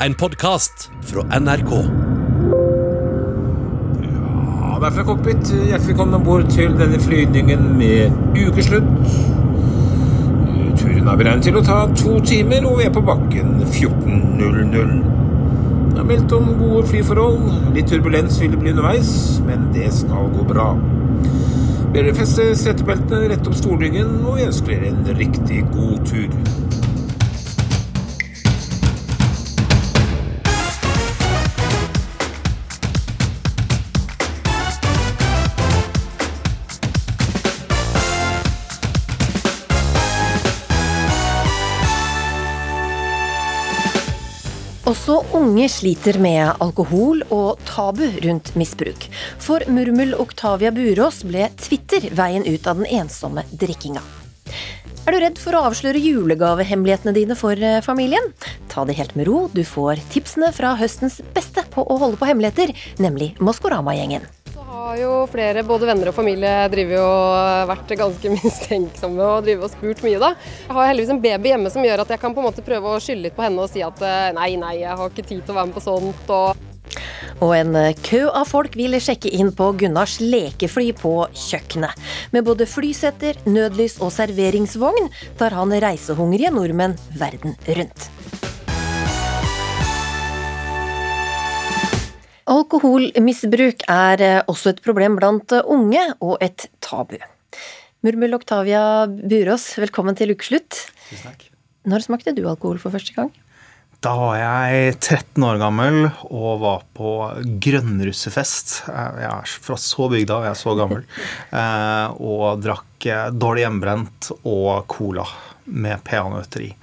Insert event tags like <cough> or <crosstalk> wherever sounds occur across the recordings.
en podkast fra NRK. Ja, det er fra cockpit. Hjertelig velkommen om bord til denne flygningen med ukeslutt. Turen er beregnet til å ta to timer, og vi er på bakken 14.00. Det er meldt om gode flyforhold. Litt turbulens vil det bli underveis, men det skal gå bra. Dere feste setebeltene, rette opp stolryggen, og vi ønsker dere en riktig god tur. Også unge sliter med alkohol og tabu rundt misbruk. For Murmel Oktavia Burås ble Twitter veien ut av den ensomme drikkinga. Er du redd for å avsløre julegavehemmelighetene dine for eh, familien? Ta det helt med ro, du får tipsene fra høstens beste på å holde på hemmeligheter, nemlig Maskorama-gjengen. Så har jo flere, både venner og familie, driver jo vært ganske <laughs> mistenksomme og driver og spurt mye, da. Jeg har heldigvis en baby hjemme som gjør at jeg kan på en måte prøve å skylde litt på henne og si at eh, nei, nei, jeg har ikke tid til å være med på sånt. og Og en eh, kø av folk vil sjekke inn på Gunnars lekefly på kjøkkenet. Med både flysetter, nødlys og serveringsvogn tar han reisehungrige nordmenn verden rundt. Alkoholmisbruk er eh, også et problem blant eh, unge, og et tabu. Murmel Oktavia Burås, velkommen til ukeslutt. Tusen takk. Når smakte du alkohol for første gang? Da var jeg 13 år gammel og var på grønnrussefest. Jeg er fra så bygda, jeg er så gammel. <laughs> Eh, Og drakk eh, dårlig hjemmebrent og cola med peanøtter i.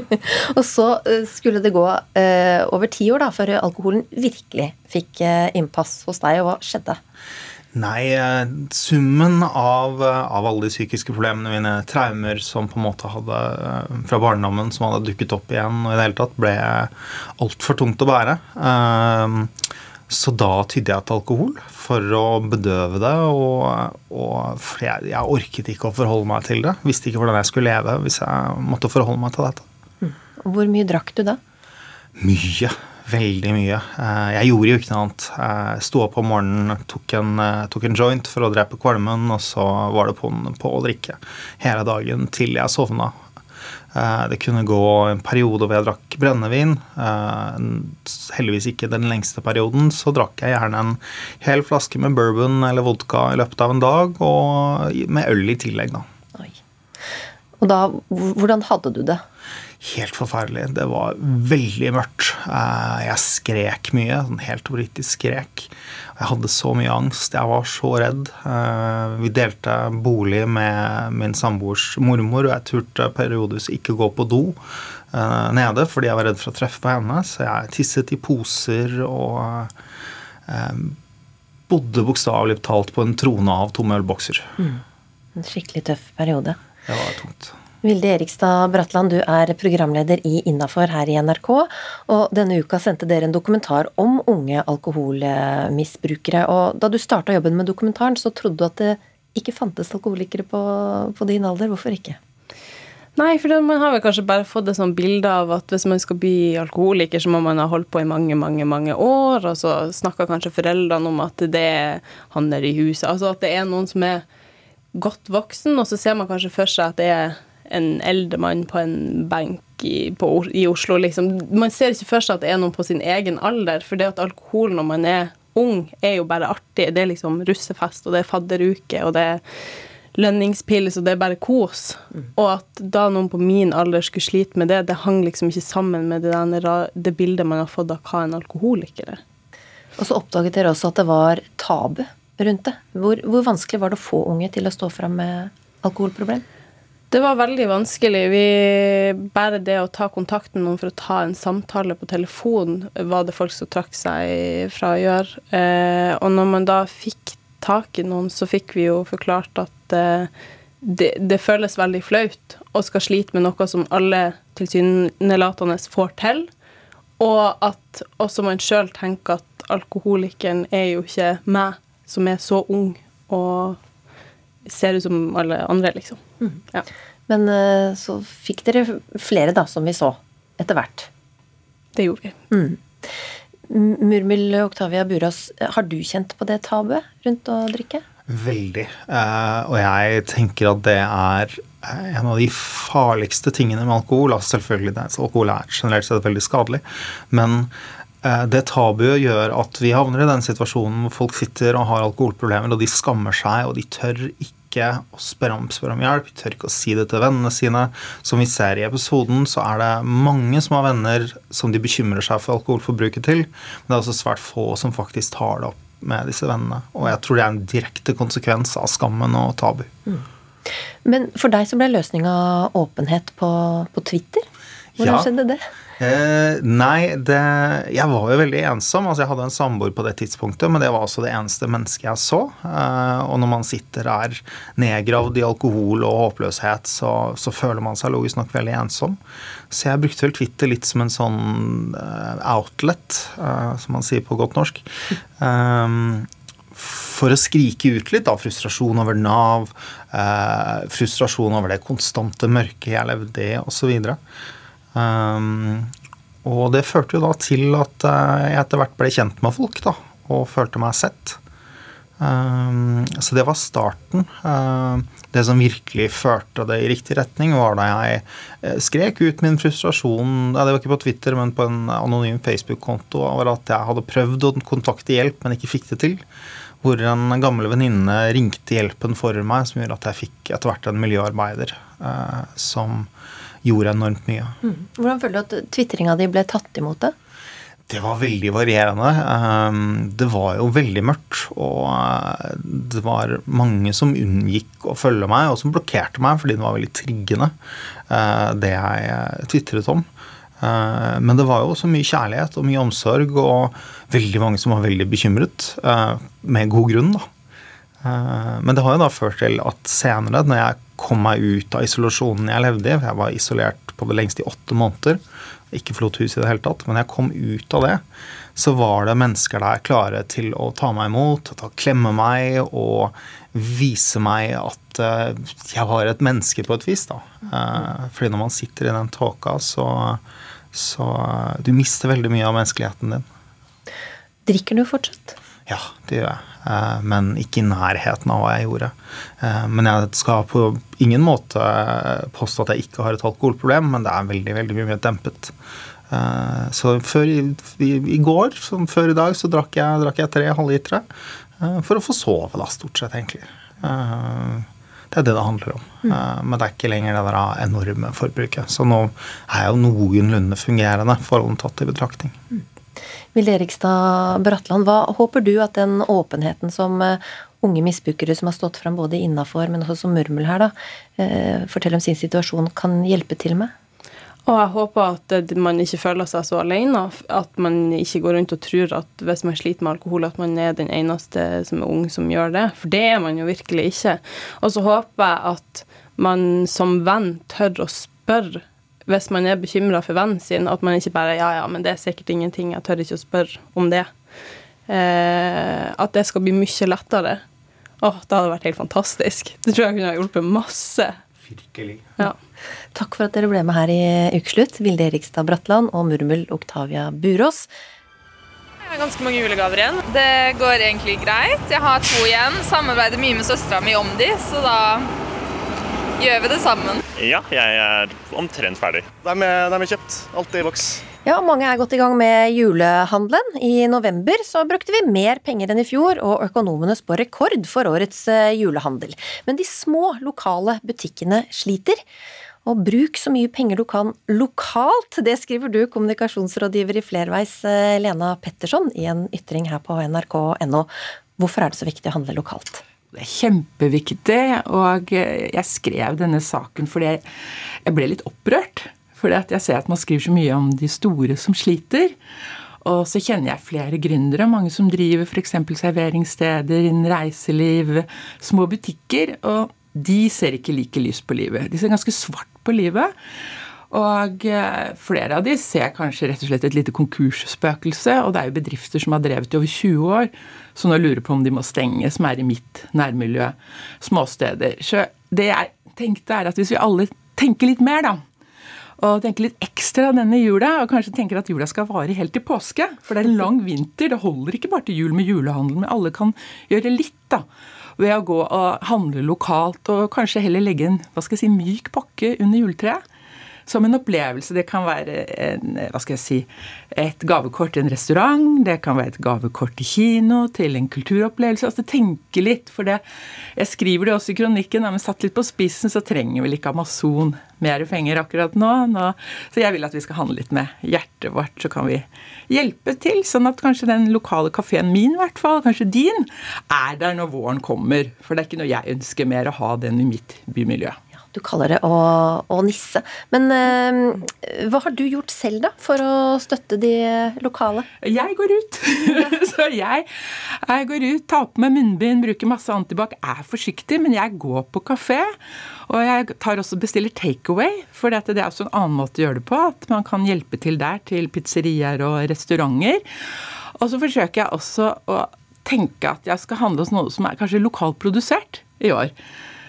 <laughs> Og så eh, skulle det gå eh, over ti år da, før alkoholen virkelig fikk eh, innpass hos deg, og hva skjedde? Nei, eh, summen av, eh, av alle de psykiske problemene mine, traumer som på en måte hadde fra barndommen som hadde dukket opp igjen, og i det hele tatt ble altfor tungt å bære. Så da tydde jeg til alkohol for å bedøve det, og, og jeg, jeg orket ikke å forholde meg til det. Visste ikke hvordan jeg skulle leve hvis jeg måtte forholde meg til dette. Hvor mye drakk du da? Mye. Veldig mye. Eh, Jeg gjorde jo ikke noe annet. Jeg sto opp om morgenen, tok en, eh, tok en joint for å drepe kvalmen, og så var det på, på å drikke hele dagen til jeg sovna. Eh, Det kunne gå en periode hvor jeg drakk brennevin. Eh, Heldigvis ikke den lengste perioden. Så drakk jeg gjerne en hel flaske med bourbon eller vodka i løpet av en dag, og med øl i tillegg, da. Oi. Og da, hvordan hadde du det? Helt forferdelig. Det var veldig mørkt. Eh, Jeg skrek mye, sånn helt politisk skrek. Jeg hadde så mye angst. Jeg var så redd. Eh, Vi delte bolig med min samboers mormor, og jeg turte periodevis ikke gå på do eh, nede fordi jeg var redd for å treffe på henne, så jeg tisset i poser og bodde bokstavelig talt på en trone av tomme ølbokser. En skikkelig tøff periode. Det var tungt. Vilde Erikstad Bratland, du er programleder i Innafor her i NRK. Og denne uka sendte dere en dokumentar om unge alkoholmisbrukere. Og da du starta jobben med dokumentaren, så trodde du at det ikke fantes alkoholikere på, på din alder. Hvorfor ikke? Nei, for man har vel kanskje bare fått et sånt bilde av at hvis man skal bli alkoholiker, så må man ha holdt på i mange, mange mange år, og så snakker kanskje foreldrene om at det er han der i huset. Altså at det er noen som er godt voksen, og så ser man kanskje for seg at det er en eldre mann på en benk i, på, i Oslo, liksom. Man ser ikke for seg at det er noen på sin egen alder, for det at alkohol når man er ung, er jo bare artig. Det er liksom russefest, og det er fadderuke, og det er lønningspils, og det er bare kos. Og at da noen på min alder skulle slite med det, det hang liksom ikke sammen med det, der det bildet man har fått av hva en alkoholiker er. Og så oppdaget dere også at det var tabu rundt det. Hvor, hvor vanskelig var det å få unge til å stå fram med alkoholproblem? Det var veldig vanskelig. Vi, bare det å ta kontakt med noen for å ta en samtale på telefon, var det folk som trakk seg fra å gjøre. Eh, og når man da fikk tak i noen, så fikk vi jo forklart at eh, det, det føles veldig flaut å skal slite med noe som alle tilsynelatende får til, og at også man sjøl tenker at alkoholikeren er jo ikke meg, som er så ung og ser ut som alle andre, liksom. Ja. Men eh, så fikk dere flere, da, som vi så, etter hvert. Det gjorde vi. Murmel Octavia Burås, har du kjent på det tabuet rundt å drikke? Veldig. Eh, og jeg tenker at det er eh, en av de farligste tingene med alkohol. Altså selvfølgelig, det, Alkohol er generelt sett veldig skadelig. Men eh, det tabuet gjør at vi havner i den situasjonen hvor folk sitter og har alkoholproblemer, og de skammer seg, og de tør ikke å spørre om, spørre om hjelp, tør ikke å si det til vennene sine. Som vi ser i episoden, så er det mange som har venner som de bekymrer seg for alkoholforbruket til, men det er også svært få som faktisk tar det opp med disse vennene. Og jeg tror det er en direkte konsekvens av skammen og tabu. Men for deg så ble løsninga åpenhet på, på Twitter. Hvordan Ja. skjedde det? Eh, nei, det, jeg var jo veldig ensom. altså Jeg hadde en samboer på det tidspunktet, men det var også det eneste mennesket jeg så. Eh, og når man sitter der nedgravd i alkohol og håpløshet, så, så føler man seg logisk nok veldig ensom. Så jeg brukte vel Twitter litt som en sånn eh, outlet, eh, som man sier på godt norsk. Um, for å skrike ut litt av frustrasjon over Nav, eh, frustrasjon over det konstante mørket jeg levde i, osv. Um, og det førte jo da til at eh, jeg etter hvert ble kjent med folk, da, og følte meg sett. Um, så det var starten. Um, det som virkelig førte det i riktig retning, var da jeg eh, skrek ut min frustrasjon ja, Det var ikke på Twitter, men på en anonym Facebook-konto over at jeg hadde prøvd å kontakte hjelp, men ikke fikk det til. Hvor en gammel venninne ringte hjelpen for meg, som gjorde at jeg fikk etter hvert en miljøarbeider uh, som gjorde enormt mye. Hvordan føler du at tvitringa di ble tatt imot det? Det var veldig varierende. Um, Det var jo veldig mørkt, og uh, det var mange som unngikk å følge meg, og som blokkerte meg fordi det var veldig triggende, uh, det jeg uh, tvitret om. Men det var jo også mye kjærlighet og mye omsorg, og veldig mange som var veldig bekymret, med god grunn, da. Men det har jo da ført til at senere, når jeg kom meg ut av isolasjonen jeg levde i, jeg var isolert på det lengste i åtte måneder, ikke forlot huset i det hele tatt, men jeg kom ut av det, så var det mennesker der klare til å ta meg imot, til å klemme meg og vise meg at eh, jeg var et menneske på et vis. da. Eh, fordi når man sitter i den tåka, så, så Du mister veldig mye av menneskeligheten din. Drikker du fortsatt? Ja, det gjør jeg. Eh, Men ikke i nærheten av hva jeg gjorde. Eh, Men jeg skal på ingen måte påstå at jeg ikke har et alkoholproblem, men det er veldig veldig mye mer dempet. Eh, Så før i, i, går, som før i dag, så drakk jeg, drakk jeg tre halvlitere eh, for å få sove, da, stort sett, egentlig. Eh, Det er det det handler om. Mm. Men det er ikke lenger det der enorme forbruket. Så nå er jeg jo noenlunde fungerende, forholdene tatt i betraktning. Vilde Erikstad Bratland, hva håper du at den åpenheten som eh, unge misbrukere som har stått fram både innafor, men også som Murmel her, da, eh, forteller om sin situasjon, kan hjelpe til med? Og jeg håper at man ikke føler seg så alene. At man ikke går rundt og tror at hvis man sliter med alkohol, at man er den eneste som er ung som gjør det. For det er man jo virkelig ikke. Og så håper jeg at man som venn tør å spørre hvis man er bekymra for vennen sin, at man ikke bare Ja, ja, men det er sikkert ingenting, jeg tør ikke å spørre om det. Eh, at det skal bli mye lettere. Åh, det hadde vært helt fantastisk. Det tror jeg kunne ha hjulpet masse. Virkelig. Ja. Takk for at dere ble med her i Ukeslutt, Vilde Erikstad Bratland og Murmel Oktavia Burås. Jeg har ganske mange julegaver igjen. Det går egentlig greit. Jeg har to igjen. Samarbeider mye med søstera mi om de, så da gjør vi det sammen. Ja, jeg er omtrent ferdig. De er, de er kjøpt. Alt i boks. Ja, mange er godt i gang med julehandelen. I november så brukte vi mer penger enn i fjor, og økonomene spår rekord for årets eh, julehandel. Men de små, lokale butikkene sliter. Og bruk så mye penger du kan lokalt, det skriver du, kommunikasjonsrådgiver i Flerveis, eh, Lena Petterson, i en ytring her på nrk.no. Hvorfor er det så viktig å handle lokalt? Det er kjempeviktig, og jeg skrev denne saken fordi jeg, ble litt opprørt. Fordi jeg ser at man skriver så mye om de store som sliter. Og så kjenner jeg flere gründere, mange som driver f.eks. serveringssteder, innen reiseliv, små butikker. Og de ser ikke like lyst på livet. De ser ganske svart på livet. Og eh, flere av de ser kanskje rett og slett et lite konkursspøkelse. Og det er jo bedrifter som har drevet i over 20 år, som nå lurer på om de må stenge, som er i mitt nærmiljø. Småsteder. Så det jeg tenkte, er at hvis vi alle tenker litt mer, da. og tenker litt ekstra denne jula, og kanskje tenker at jula skal vare helt til påske. For det er en lang vinter. Det holder ikke bare til jul med julehandel, men alle kan gjøre litt, da. Ved å gå og handle lokalt, og kanskje heller legge en hva skal jeg si, myk pakke under juletreet som en opplevelse. Det kan være en, hva skal jeg si, et gavekort til en restaurant, det kan være et gavekort til kino, til en kulturopplevelse. altså Tenke litt, for det Jeg skriver det også i kronikken, men satt litt på spissen, så trenger vel ikke Amazon mer penger akkurat nå. nå. Så jeg vil at vi skal handle litt med hjertet vårt, så kan vi hjelpe til. Sånn at kanskje den lokale kafeen min, i hvert fall, kanskje din, er der når våren kommer. For det er ikke noe jeg ønsker mer å ha den i mitt bymiljø. Du kaller det å, å nisse. Men eh, hva har du gjort selv, da, for å støtte de lokale? Jeg går ut. <laughs> så jeg, jeg, går ut, tar på meg munnbind, bruker masse antibac, er forsiktig, men jeg går på kafé. Og jeg tar også bestiller takeaway, for det er også en annen måte å gjøre det på. At man kan hjelpe til der, til pizzerier og restauranter. Og så forsøker jeg også å tenke at jeg skal handle hos noe som er kanskje lokalprodusert i år.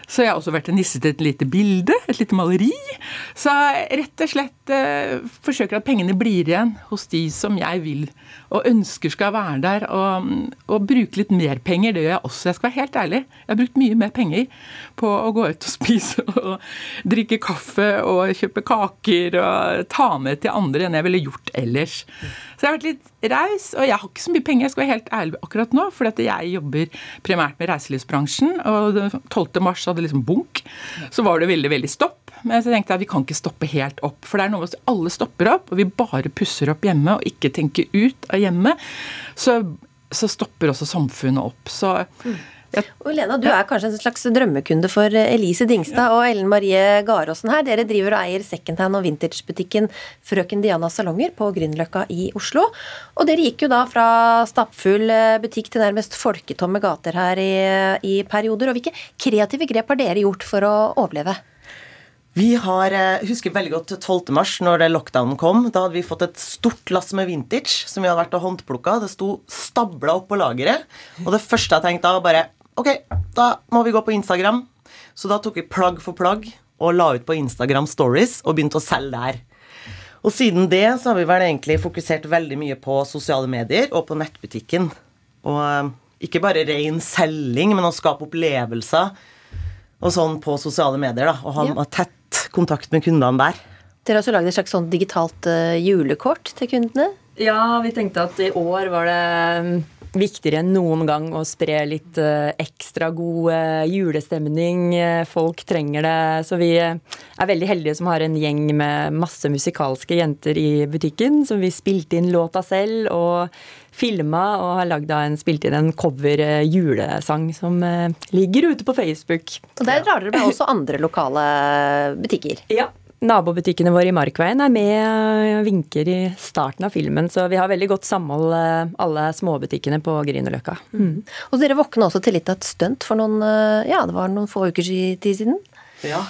Så jeg har også vært en nisse til et lite bilde, et lite maleri. Så jeg rett og slett eh, forsøker at pengene blir igjen hos de som jeg vil og ønsker skal være der. Og, og, bruke litt mer penger. Det gjør jeg også. Jeg skal være helt ærlig. Jeg har brukt mye mer penger på å gå ut og <laughs> spise og drikke kaffe og kjøpe kaker og ta med til andre enn jeg ville gjort ellers. Så jeg har vært litt raus, og jeg har ikke så mye penger, jeg skal være helt ærlig akkurat nå, for jeg jobber primært med reiselivsbransjen, og 12. mars hadde liksom bunk. Så var det veldig, veldig stopp. Men så tenkte jeg at vi kan ikke stoppe helt opp, for det er noe med at alle stopper opp, og vi bare pusser opp hjemme og ikke tenker ut av hjemmet, så, så stopper også samfunnet opp. Så og Lena, du er kanskje en slags drømmekunde for Elise Dingstad og Ellen Marie Garåsen her. Dere driver og eier secondhand- og vintagebutikken Frøken Dianas salonger på Grünerløkka i Oslo. Og dere gikk jo da fra stappfull eh, butikk til nærmest folketomme gater her i, i perioder. Og hvilke kreative grep har dere gjort for å overleve? Vi har, eh, husker veldig godt 12. mars, når lockdownen kom. Da hadde vi fått et stort lass med vintage som vi hadde vært og håndplukka. Det sto stabla opp på lageret. Og det første jeg tenkte da, var bare Ok, da må vi gå på Instagram. Så da tok vi plagg for plagg og la ut på Instagram Stories og begynte å selge der. Og siden det så har vi vel egentlig fokusert veldig mye på sosiale medier og på nettbutikken. Og eh, ikke bare ren selging, men å skape opplevelser og sånn på sosiale medier. da, Og ha ja. tett kontakt med kundene der. Dere har også lagd et slags sånn digitalt uh, julekort til kundene? Ja, vi tenkte at i år var det viktigere enn noen gang å spre litt eh, ekstra god eh, julestemning. Eh, folk trenger det. Så vi er veldig heldige som har en gjeng med masse musikalske jenter i butikken. Som vi spilte inn låta selv og filma og har lagd en, spilt inn en cover julesang som ligger ute på Facebook. Og der drar dere med også <laughs> andre lokale butikker? Ja. Nabobutikkene våre i Markveien er med og vinker i starten av filmen, så vi har veldig godt samhold, eh, alle småbutikkene på Grünerløkka. Mm. Og dere våkna også til litt av et stunt for noen, eh, ja, det var noen få uker siden? Ja.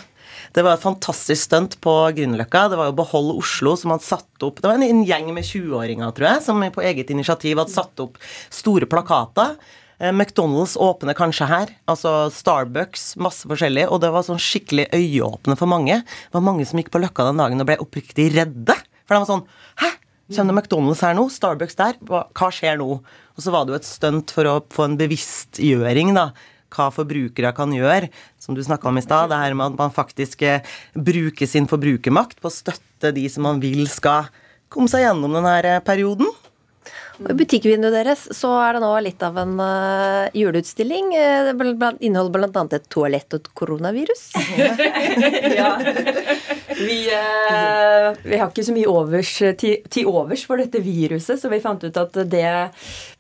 Det var et fantastisk stunt på Grünerløkka. Det var jo Behold Oslo som hadde satt opp Det var en gjeng med 20-åringer, tror jeg, som på eget initiativ hadde satt opp store plakater Eh, McDonald's åpner kanskje her. Altså Starbucks, masse forskjellig. Og det var sånn skikkelig øyeåpne for mange. Det var mange som gikk på Løkka den dagen og ble oppriktig redde. For de var sånn Hæ? Kommer McDonald's her nå? Starbucks der? Hva, skjer nå? Og så var det jo et stunt for å få en bevisstgjøring, da. Hva forbrukere kan gjøre, som du snakka om i stad. Det her med at man faktisk eh, bruker sin forbrukermakt på å støtte de som man vil skal komme seg gjennom denne eh, perioden. Og I butikkvinduet deres så er det nå litt av en uh, juleutstilling. Eh, det inneholder bl.a. et toalett og et koronavirus. <laughs> ja. <laughs> Vi, eh, <laughs> vi, har ikke så mye overs, til, til, overs for dette viruset, så vi fant ut at det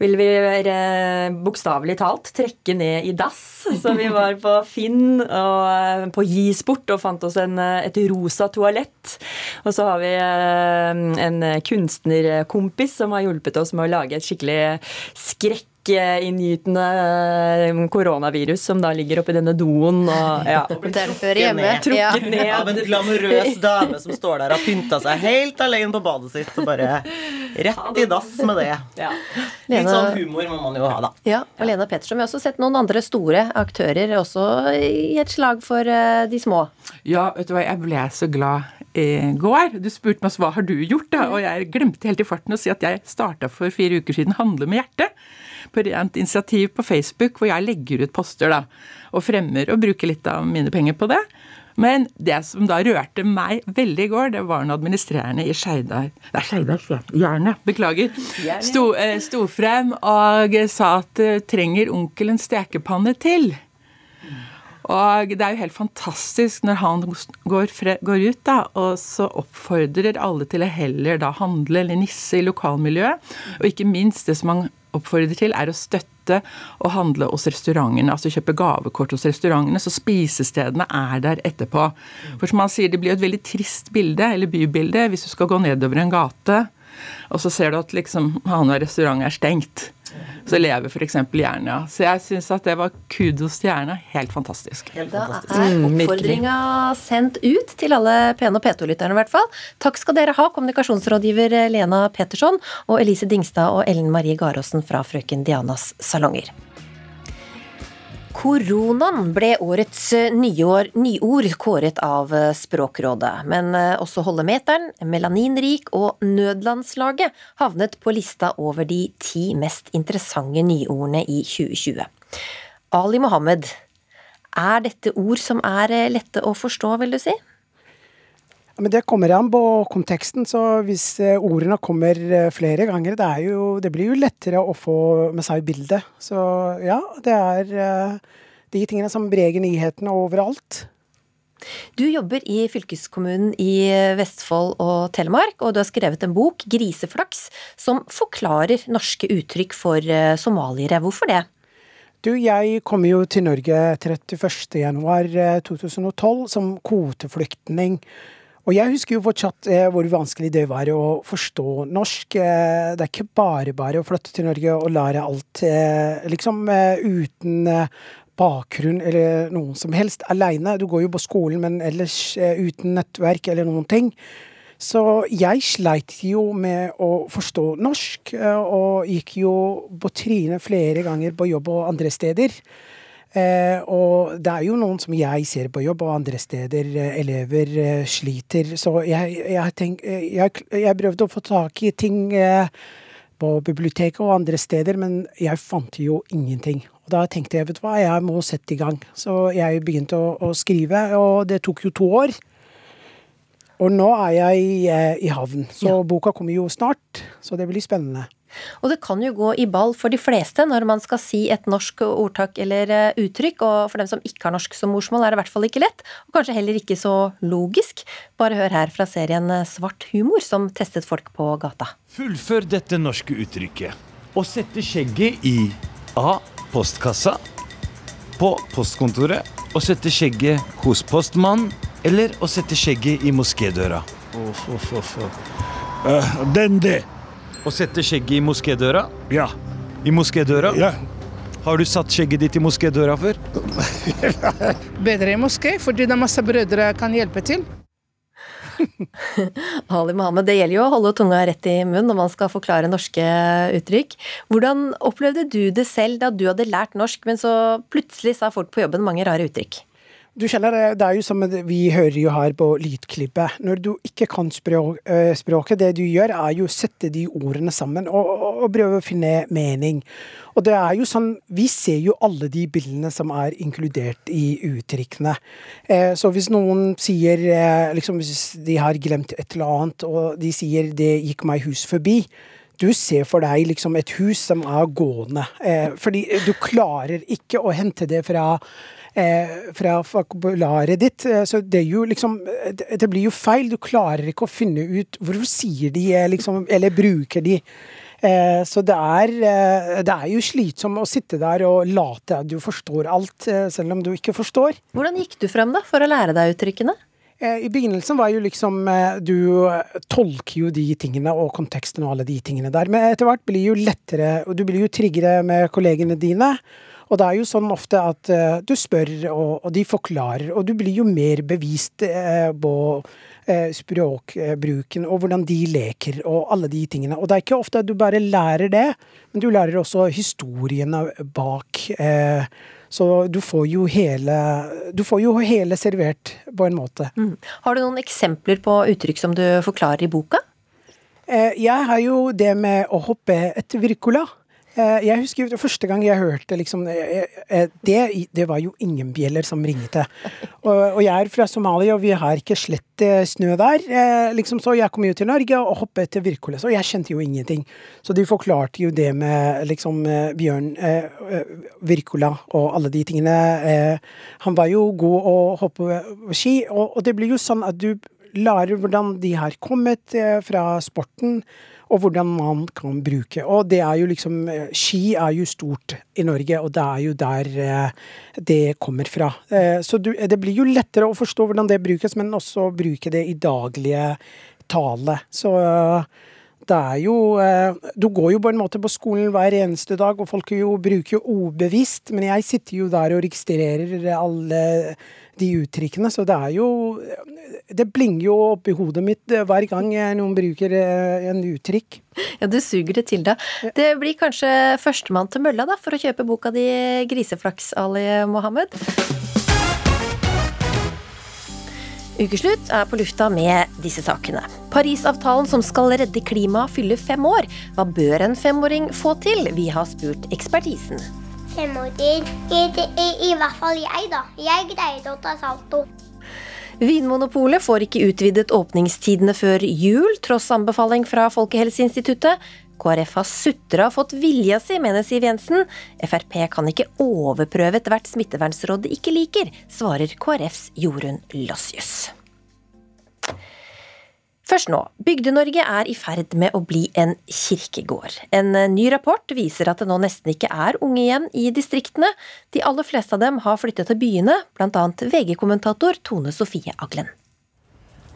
ville vi uh, bokstavelig talt trekke ned i dass. Så vi var på Finn og på Gisport og fant oss en, et rosa toalett. Og så har vi en kunstnerkompis som har hjulpet oss med å lage et skikkelig skrekk inngytende eh, koronavirus som da ligger oppi denne doen og ja. <laughs> Derfor hjemme. Trukket ned. Av en glamorøs dame som står der og har pynta seg helt alene på badet sitt og bare rett i dass med det. Ja. Litt sånn humor må man jo ha, da. Ja, og Lena Pettersen, vi har også sett noen andre store aktører også i et slag for eh, de små. Ja, vet du hva, jeg ble så glad går. Du spurte meg hva har du gjort, da? og jeg glemte helt i farten å si at jeg starta for fire uker siden Handle med hjertet. På rent initiativ på Facebook hvor jeg legger ut poster da, og fremmer og bruker litt av mine penger på det. Men det som da rørte meg veldig i går, det var når administrerende i Skeidar Nei, Skeidar, Jernet, beklager. Sto, eh, sto frem og sa at trenger onkel en stekepanne til. Og det er jo helt fantastisk når han går, går ut da, og så oppfordrer alle til å heller da handle eller nisse i lokalmiljøet. Og ikke minst det som han oppfordrer til, er å støtte og handle hos restaurantene. Altså kjøpe gavekort hos restaurantene, så spisestedene er der etterpå. For som han sier, det blir jo et veldig trist bilde, eller bybilde, hvis du skal gå nedover en gate, og så ser du at liksom annenhver restaurant er stengt så lever f.eks. Jernia. Så jeg syns at det var kudos til Jernia. Helt fantastisk. Helt da er mm, oppfordringa sendt ut til alle P1 og P2-lytterne i hvert fall. Takk skal dere ha, kommunikasjonsrådgiver Lena Petterson og Elise Dingstad og Ellen Marie Garåsen fra Frøken Dianas salonger. Koronaen ble årets eh, nyår, nyord kåret av eh, Språkrådet. Men eh, også Holdemeteren, Melaninrik og Nødlandslaget havnet på lista over de ti mest interessante nyordene i 2020. Ali Mohammed, er dette ord som er lette å forstå, vil du si? Men Det kommer an på konteksten. så Hvis ordene kommer flere ganger, det, jo, det blir jo lettere å få med seg bildet. Så ja, det er de tingene som breger nyhetene overalt. Du jobber i fylkeskommunen i Vestfold og Telemark, og du har skrevet en bok, 'Griseflaks', som forklarer norske uttrykk for somaliere. Hvorfor det? Du, jeg kom jo til Norge 31.1.2012 som kvoteflyktning. Og jeg husker jo fortsatt eh, hvor vanskelig det var å forstå norsk. Eh, det er ikke bare bare å flytte til Norge og lære alt eh, liksom uten bakgrunn eller noen som helst aleine. Du går jo på skolen, men ellers uten nettverk eller noen ting. Så jeg sleit jo med å forstå norsk, og gikk jo på trynet flere ganger på jobb og andre steder. Eh, og det er jo noen som jeg ser på jobb, og andre steder eh, elever eh, sliter. Så jeg, jeg, tenk, jeg, jeg, prøvde å få tak i ting på biblioteket og andre steder, men jeg fant jo ingenting. Og da tenkte jeg vet du hva, jeg må sette i gang. Så jeg begynte å, å skrive, og det tok jo to år. Og nå er jeg i havn, så ja. boka kommer jo snart. Så det blir spennende. Og det kan jo gå i ball for de fleste når man skal si et norsk ordtak eller eh, uttrykk, og for dem som ikke har norsk som morsmål, er det i hvert fall ikke lett, og kanskje heller ikke så logisk. Bare hør her fra serien eh, Svart humor, som testet folk på gata. Fullfør dette norske uttrykket. Å sette skjegget i A. Postkassa. På postkontoret. Å sette skjegget hos postmannen. Eller å sette skjegget i moskédøra. Oh, oh, oh, Uh, den, det. Å sette skjegget i moskédøra? Ja. I moskédøra? Ja. Har du satt skjegget ditt i moskédøra før? <laughs> Bedre i moské, fordi det er masse brødre kan hjelpe til. <laughs> Ali Mohammed, det gjelder jo å holde tunga rett i munnen når man skal forklare norske uttrykk. Hvordan opplevde du det selv da du hadde lært norsk, men så plutselig sa folk på jobben mange rare uttrykk? Du kjenner det, er jo som vi hører jo her på lydklippet. Når du ikke kan språk, språket, det du gjør er jo å sette de ordene sammen og, og, og, prøve å finne mening. Og det er jo sånn, vi ser jo alle de bildene som er inkludert i uttrykkene. Eh, så hvis noen sier, eh, liksom hvis de har glemt et eller annet, og de sier 'det gikk meg hus forbi', du ser for deg liksom et hus som er gående. Eh, fordi du klarer ikke å hente det fra eh, fra vokabularet ditt. Eh, så det er jo liksom Det blir jo feil. Du klarer ikke å finne ut Hvorfor sier de eh, liksom Eller bruker de. Eh, så det er, eh, det er jo slitsomt å sitte der og late at du forstår alt, selv om du ikke forstår. Hvordan gikk du frem da, for å lære deg uttrykkene? I begynnelsen var jo liksom Du tolker jo de tingene og konteksten og alle de tingene der. Men etter hvert blir det jo lettere, og du blir jo tryggere med kollegene dine. Og det er jo sånn ofte at uh, du spør, og, og, de forklarer, og du blir jo mer bevist uh, på uh, språkbruken og hvordan de leker og alle de tingene. Og det er ikke ofte at du bare lærer det, men du lærer også historiene bak. Så du får jo hele, du får jo hele servert, på en måte. Mm. Har du noen eksempler på uttrykk som du forklarer i boka? Jeg har jo det med å hoppe etter Wirkola. Eh, jeg husker første gang jeg hørte liksom eh, det, det var jo ingen bjeller som ringte. Og, og, jeg er fra Somalia, og vi har ikke slett snø der. Liksom, så jeg kom jo til Norge og hoppet til Wirkola, så jeg kjente jo ingenting. Så de forklarte jo det med liksom Bjørn Virkola og alle de tingene. Han var jo god å hoppe ski, og, og det blir jo sånn at du lærer hvordan de har kommet fra sporten og hvordan man kan bruke. Og det er jo liksom eh, Ski er jo stort i Norge, og det er jo der eh, det kommer fra. Eh, så det blir jo lettere å forstå hvordan det brukes, men også bruke det i daglige tale. Så det er jo Du går jo på en måte på skolen hver eneste dag, og folk jo bruker jo ubevisst, men jeg sitter jo der og registrerer alle de uttrykkene, så det er jo det blinger jo opp i hodet mitt eh, hver gang noen bruker eh, en uttrykk. Ja, du suger det til deg. Det blir kanskje førstemann til mølla da, for å kjøpe boka di 'Griseflaks', Ali Mohammed. Ukeslutt er på lufta med disse sakene. Parisavtalen som skal redde klimaet fyller fem år. Hva bør en femåring få til? Vi har spurt ekspertisen. Femåringer I, i, I hvert fall jeg, da. Jeg greide å ta salto. Vinmonopolet får ikke utvidet åpningstidene før jul, tross anbefaling fra Folkehelseinstituttet. KrF har sutra fått vilja si, mener Siv Jensen. Frp kan ikke overprøve ethvert smittevernsråd de ikke liker, svarer KrFs Jorunn Lossius. Først nå. Bygde-Norge er i ferd med å bli en kirkegård. En eh, ny rapport viser at det nå nesten ikke er unge igjen i distriktene. De aller fleste av dem har flyttet til byene, bl.a. VG-kommentator Tone Sofie Aglen.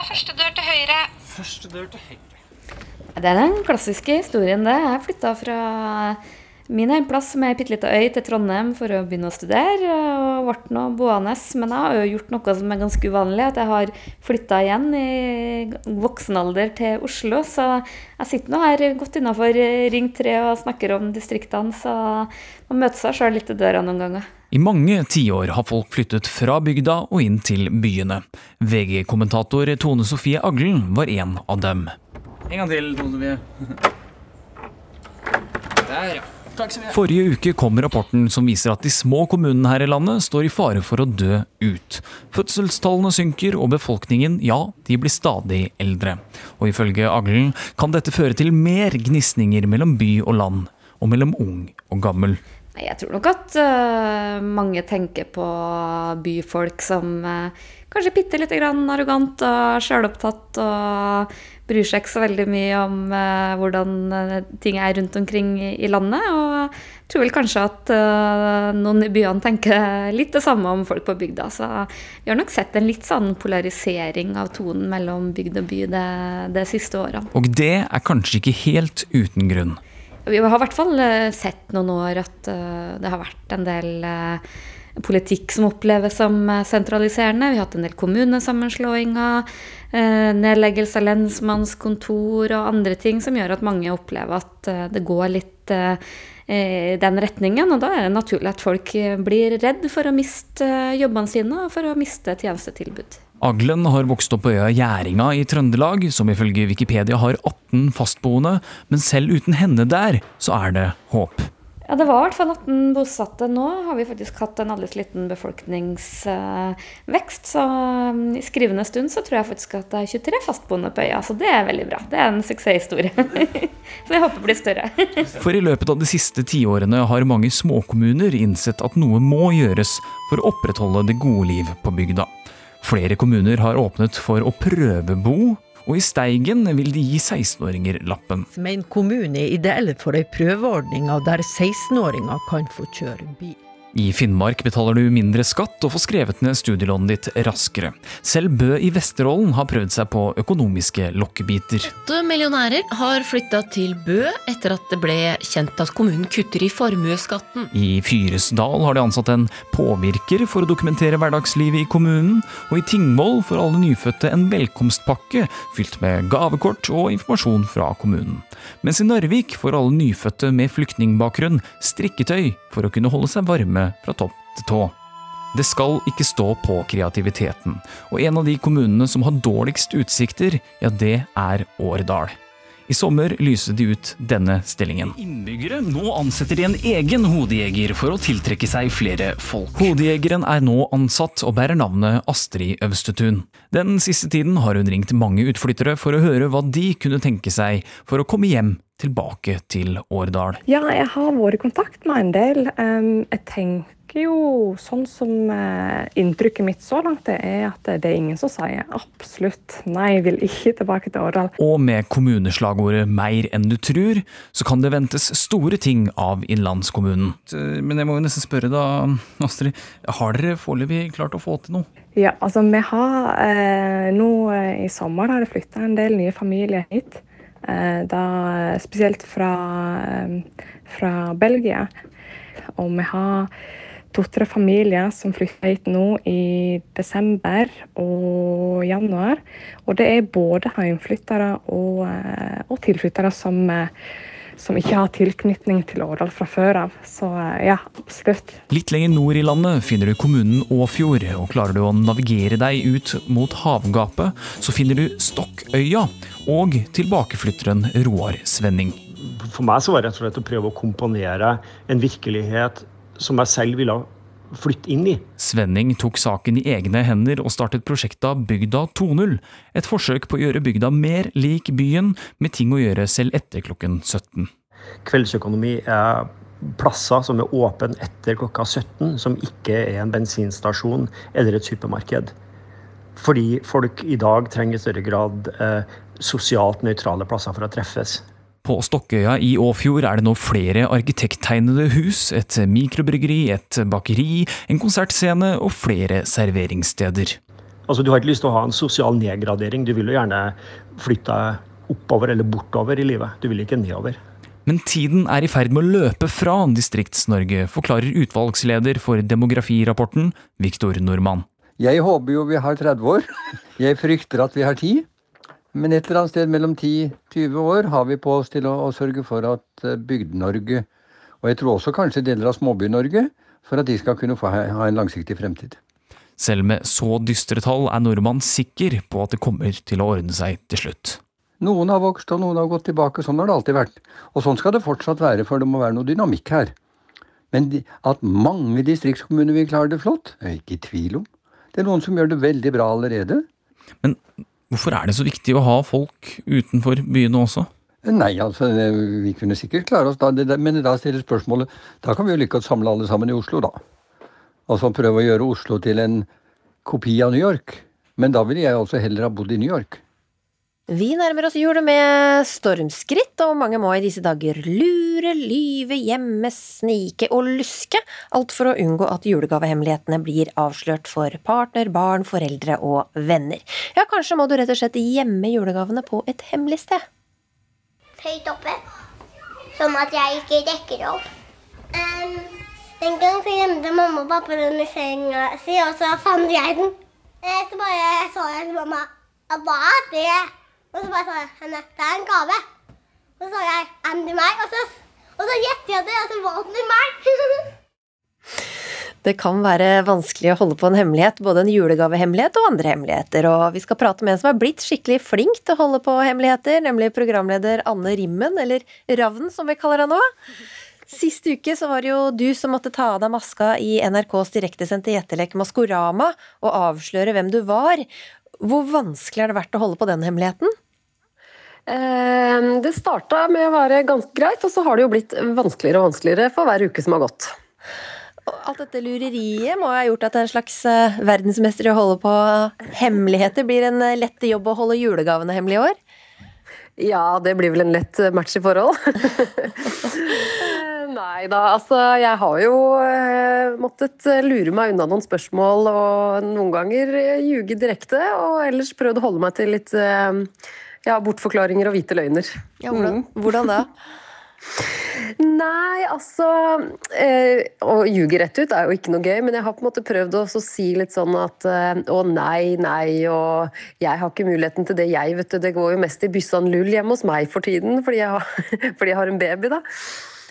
Første dør til høyre. Første dør til høyre. Det er den klassiske historien, det. Jeg flytta fra min hjemplass med ei bitte lita øy til Trondheim for å begynne å studere. og ble nå boende. Men jeg har jo gjort noe som er ganske uvanlig, at jeg har flytta igjen i voksen alder til Oslo. Så jeg sitter nå her godt innafor Ring 3 og snakker om distriktene. Så man møter seg sjøl litt i døra noen ganger. I mange tiår har folk flyttet fra bygda og inn til byene. VG-kommentator Tone Sofie Aglen var en av dem. En gang til, Tone Sofie. Der, ja. Forrige uke kom rapporten som viser at de små kommunene her i landet står i fare for å dø ut. Fødselstallene synker, og befolkningen, ja, de blir stadig eldre. Og ifølge Aglen kan dette føre til mer gnisninger mellom by og land, og mellom ung og gammel. Jeg tror nok at uh, mange tenker på byfolk som uh, kanskje bitte lite grann arrogant og sjølopptatt og bryr seg ikke så veldig mye om uh, hvordan uh, ting er rundt omkring i, i, landet. Og jeg tror vel kanskje at uh, noen i byene tenker litt det samme om folk på bygda. Så vi har nok sett en litt sånn polarisering av tonen mellom bygd og by det, de siste årene. Og det er kanskje ikke helt uten grunn. Vi har i hvert fall sett noen år at det har vært en del politikk som oppleves som sentraliserende. Vi har hatt en del kommunesammenslåinger. Eh, nedleggelse av lensmannskontor og andre ting som gjør at mange opplever at eh, det går litt eh, i den retningen. Og da er det naturlig at folk blir redd for å miste jobbene sine og for å miste tjenestetilbud. Aglen har vokst opp på øya Gjæringa i Trøndelag, som ifølge Wikipedia har 18 fastboende, men selv uten henne der, så er det håp. Ja, det var i hvert fall 18 bosatte. Nå har vi faktisk hatt en aldri liten befolkningsvekst. Så um, i skrivende stund så tror jeg faktisk at det er 23 fastboende på øya. Så det er veldig bra. Det er en suksesshistorie. <laughs> så jeg håper blir større. <laughs> For i løpet av de siste tiårene har mange småkommuner innsett at noe må gjøres for å opprettholde det gode liv på bygda. Flere kommuner har åpnet for å prøvebo og i Steigen vil de gi 16-åringer lappen. Men kommunen kommune er ideell for ei prøveordning der 16-åringer kan få kjøre bil. I Finnmark betaler du mindre skatt og får skrevet ned studielånet ditt raskere. Selv Bø i Vesterålen har prøvd seg på økonomiske lokkebiter. Åtte millionærer har flytta til Bø etter at det ble kjent at kommunen kutter i formuesskatten. I Fyresdal har de ansatt en påvirker for å dokumentere hverdagslivet i kommunen, og i Tingvoll får alle nyfødte en velkomstpakke fylt med gavekort og informasjon fra kommunen. Mens i Narvik får alle nyfødte med flyktningbakgrunn strikketøy for å kunne holde seg varme fra topp til tå. Det skal ikke stå på kreativiteten, og en av de kommunene som har dårligst utsikter, ja, det er Årdal. I sommer lyste de ut denne stillingen. Innbyggere, nå ansetter de en egen hodejeger for å tiltrekke seg flere folk. Hodejegeren er nå ansatt og bærer navnet Astrid Øvstetun. Den siste tiden har hun ringt mange utflyttere for å høre hva de kunne tenke seg for å komme hjem tilbake til Årdal. Ja, jeg har vært i kontakt med en del. Jeg tenker jo sånn som uh, inntrykket mitt så langt det er at det er ingen som sier absolutt nei, vil ikke tilbake til Årdal. Og med kommuneslagordet 'Meir enn du trur', så kan det ventes store ting av innlandskommunen. Men jeg må jo nesten spørre da, Astrid. Har dere foreløpig klart å få til noe? Ja, altså vi har eh, Nå eh, i sommer har det flytta en del nye familier hit. Eh, da, spesielt fra, eh, fra Belgia. Og vi har to-tre familier som flytter hit nå i desember og januar. Og det er både hjemflyttere og, eh, og tilflyttere som, som ikke har tilknytning til Årdal fra før av. Så ja, absolutt. Litt lenger nord i landet finner du kommunen Åfjord, og klarer du å navigere deg ut mot havgapet, så finner du Stokkøya og tilbakeflytteren Roar Svenning. For meg så var det rett og slett å prøve å komponere en virkelighet som jeg selv ville flytte inn i. Svenning tok saken i egne hender og startet prosjektet Bygda 2.0. Et forsøk på å gjøre bygda mer lik byen, med ting å gjøre selv etter klokken 17. Kveldsøkonomi er plasser som er åpne etter klokka 17, som ikke er en bensinstasjon eller et supermarked. Fordi folk i dag trenger i større grad eh, sosialt nøytrale plasser for å treffes. På Stokkøya i Åfjord er det nå flere arkitekttegnede hus, et mikrobryggeri, et bakeri, en konsertscene og flere serveringssteder. Altså, Du har ikke lyst til å ha en sosial nedgradering. Du vil jo gjerne flytte deg oppover eller bortover i livet. Du vil ikke nedover. Men tiden er i ferd med å løpe fra Distrikts-Norge, forklarer utvalgsleder for demografirapporten, Viktor Nordmann. Jeg håper jo vi har 30 år. Jeg frykter at vi har 10. Men et eller annet sted mellom 10-20 år har vi på oss til å, å sørge for at eh, Bygde-Norge, og jeg tror også kanskje deler av Småby-Norge, for at de skal kunne få ha, ha en langsiktig fremtid. Selv med så dystre tall er nordmann sikker på at det kommer til å ordne seg til slutt. Noen har vokst, og noen har gått tilbake. Sånn har det alltid vært. Og sånn skal det fortsatt være, for det må være noe dynamikk her. Men at mange distriktskommuner vil klare det flott, er jeg ikke i tvil om. Det er noen som gjør det veldig bra allerede. Men hvorfor er det så viktig å ha folk utenfor byene også? Nei, altså, vi kunne sikkert klare oss da, men da stiller spørsmålet Da kan vi jo lykkes samle alle sammen i Oslo, da. Altså prøve å gjøre Oslo til en kopi av New York. Men da ville jeg altså heller ha bodd i New York. Vi nærmer oss jul med stormskritt, og mange må i disse dager lure, lyve, gjemme, snike og luske. Alt for å unngå at julegavehemmelighetene blir avslørt for partner, barn, foreldre og venner. Ja, kanskje må du rett og slett gjemme julegavene på et hemmelig sted. Høyt oppe. Sånn at jeg ikke rekker opp. Um, den gang så gjemte mamma og pappa den i senga si, og så fant jeg den. Eh, Så bare så jeg til mamma Hva er det? Og så bare sa jeg henne det er en gave. Og så sa jeg er meg? Og så, og så gjettet jeg det, og så var den meg. <laughs> Det kan være vanskelig å holde på en hemmelighet, både en julegavehemmelighet og andre hemmeligheter. Og vi skal prate med en som er blitt skikkelig flink til å holde på hemmeligheter, nemlig programleder Anne Rimmen, eller Ravnen som vi kaller henne nå. Sist uke så var det jo du som måtte ta av deg maska i NRKs direktesendte gjettelek Maskorama og avsløre hvem du var. Hvor vanskelig har det vært å holde på den hemmeligheten? Eh, Det starta med å være ganske greit, og så har det jo blitt vanskeligere og vanskeligere for hver uke som har gått. Alt dette lureriet må ha gjort at en slags eh, verdensmester i å holde på hemmeligheter blir en eh, lett jobb å holde julegavene hemmelig i år? Ja, det blir vel en lett match i forhold. <laughs> Nei da, altså jeg har jo eh, måttet lure meg unna noen spørsmål og noen ganger eh, ljuge direkte, og ellers prøvd å holde meg til litt eh, ja, bortforklaringer og hvite løgner. Ja, hvordan, hvordan da? <laughs> Nei, altså eh, Å ljuge rett ut er jo ikke noe gøy, men jeg har på en måte prøvd å si litt sånn at eh, å nei, nei, og jeg har ikke muligheten til det, jeg, vet du. Det går jo mest i byssan lull hjemme hos meg for tiden, fordi jeg har, <laughs> fordi jeg har en baby, da.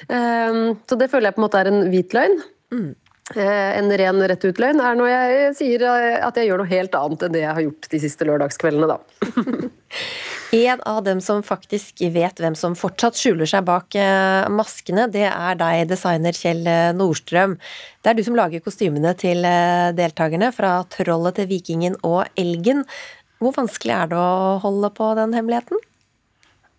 Eh, så det føler jeg på en måte er en hvit løgn. Mm. Eh, En ren rett ut løgn er når jeg sier eh, at jeg gjør noe helt annet enn det jeg har gjort de siste lørdagskveldene, da. <laughs> En av dem som faktisk vet hvem som fortsatt skjuler seg bak eh, maskene, det er deg, designer Kjell Nordstrøm. Det er du som lager kostymene til deltakerne, fra Trollet til Vikingen og Elgen. Hvor vanskelig er det å holde på den hemmeligheten?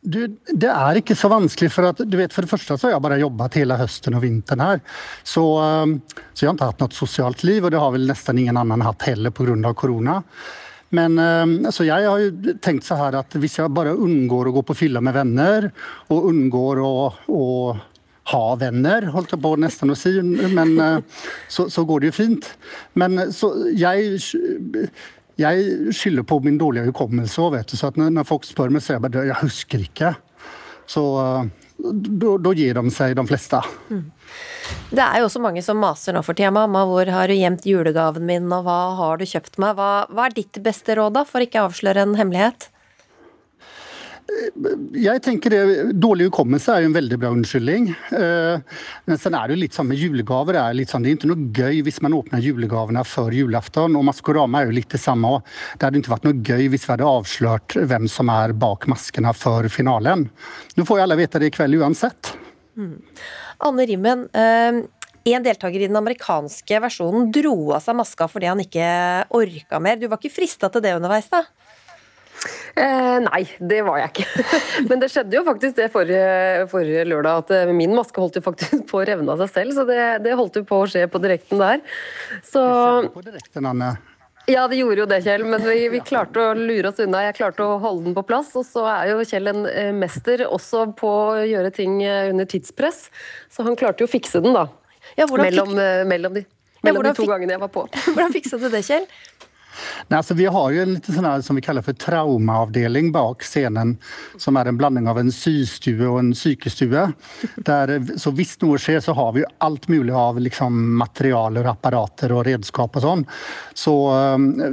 Du, det er ikke så vanskelig, for at, du vet, for det første så har jeg bare jobbet hele høsten og vinteren her. Så, um, så jeg har ikke hatt noe sosialt liv, og det har vel nesten ingen annen hatt heller pga. korona. Men um, så jeg har jo tenkt så her at hvis jeg bare unngår å gå på fylla med venner, og unngår å, å ha venner, holdt jeg på nesten å si, men uh, så, så går det jo fint. Men så jeg jeg skylder på min dårlige hukommelse og vet du. Så at når, folk spør meg, så jeg bare Jeg husker ikke. Så uh, da gir de seg, de fleste. Det er jo også mange som maser nå for tida. Mamma, hvor har du gjemt julegaven min, og hva har du kjøpt meg? Hva, hva er ditt beste råd, da, for ikke å avsløre en hemmelighet? Jeg tenker det, Dårlig hukommelse er jo en veldig bra unnskyldning. Eh, Men sen er det jo litt sånn med julegaver. Det er, litt sånn, det er ikke noe gøy hvis man åpner julegavene før julaften. Og Maskorama er jo litt det samme. Det hadde ikke vært noe gøy hvis vi hadde avslørt hvem som er bak maskene før finalen. Nå får jo alle vite det i kveld uansett. Mm. Anne Rimmen, eh, en deltaker i den amerikanske versjonen dro av seg maska fordi han ikke orka mer. Du var ikke frista til det underveis, da? Eh, nei, det var jeg ikke. <laughs> Men det skjedde jo faktisk det forrige, forrige lørdag at eh, min maske holdt jo faktisk på å revne av seg selv, så det, det holdt jo på å skje på direkten der. Så På direkten, Anne. Ja, det gjorde jo det, Kjell, men vi, vi klarte å lure oss unna. Jeg klarte å holde den på plass. Og så er jo Kjell en eh, mester også på å gjøre ting eh, under tidspress, så han klarte jo å fikse den, da. hvordan mellom, fikk- mellom de, mellom ja, de to fikk- gangene jeg var på. <laughs> Hvordan fiksa du det, Kjell? Nej, altså, vi har jo en lite sånn her, som vi kaller for traumeavdeling bak scenen som er en blanding av en systue og en sykestue. Der, så hvis noe skjer så har vi jo alt mulig av liksom materialer, apparater og redskap og sånn. Så,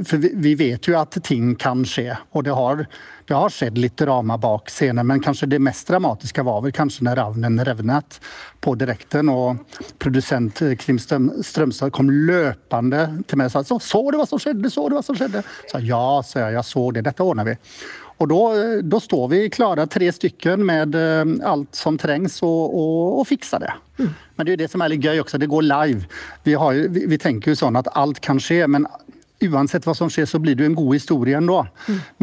for vi, vi vet jo at ting kan skje og det har, det har skjedd litt drama bak scenen men kanskje det mest dramatiske var vel kanskje når ravnen revnet på direkten og produsent eh, Krim Strømstad kom løpende til meg og sa så, så du hva som skjedde, så du hva som skjedde? Så, ja, sa jeg, jeg så det, dette ordner vi. Og da, eh, står vi klare tre stykker med eh, alt som trengs og, og, og fikser det. Men det er jo det som er litt gøy også, det går live. Vi, har jo, vi, vi tenker jo sånn at alt kan skje, men uansett hva som skjer, så blir det jo en god historie ändå.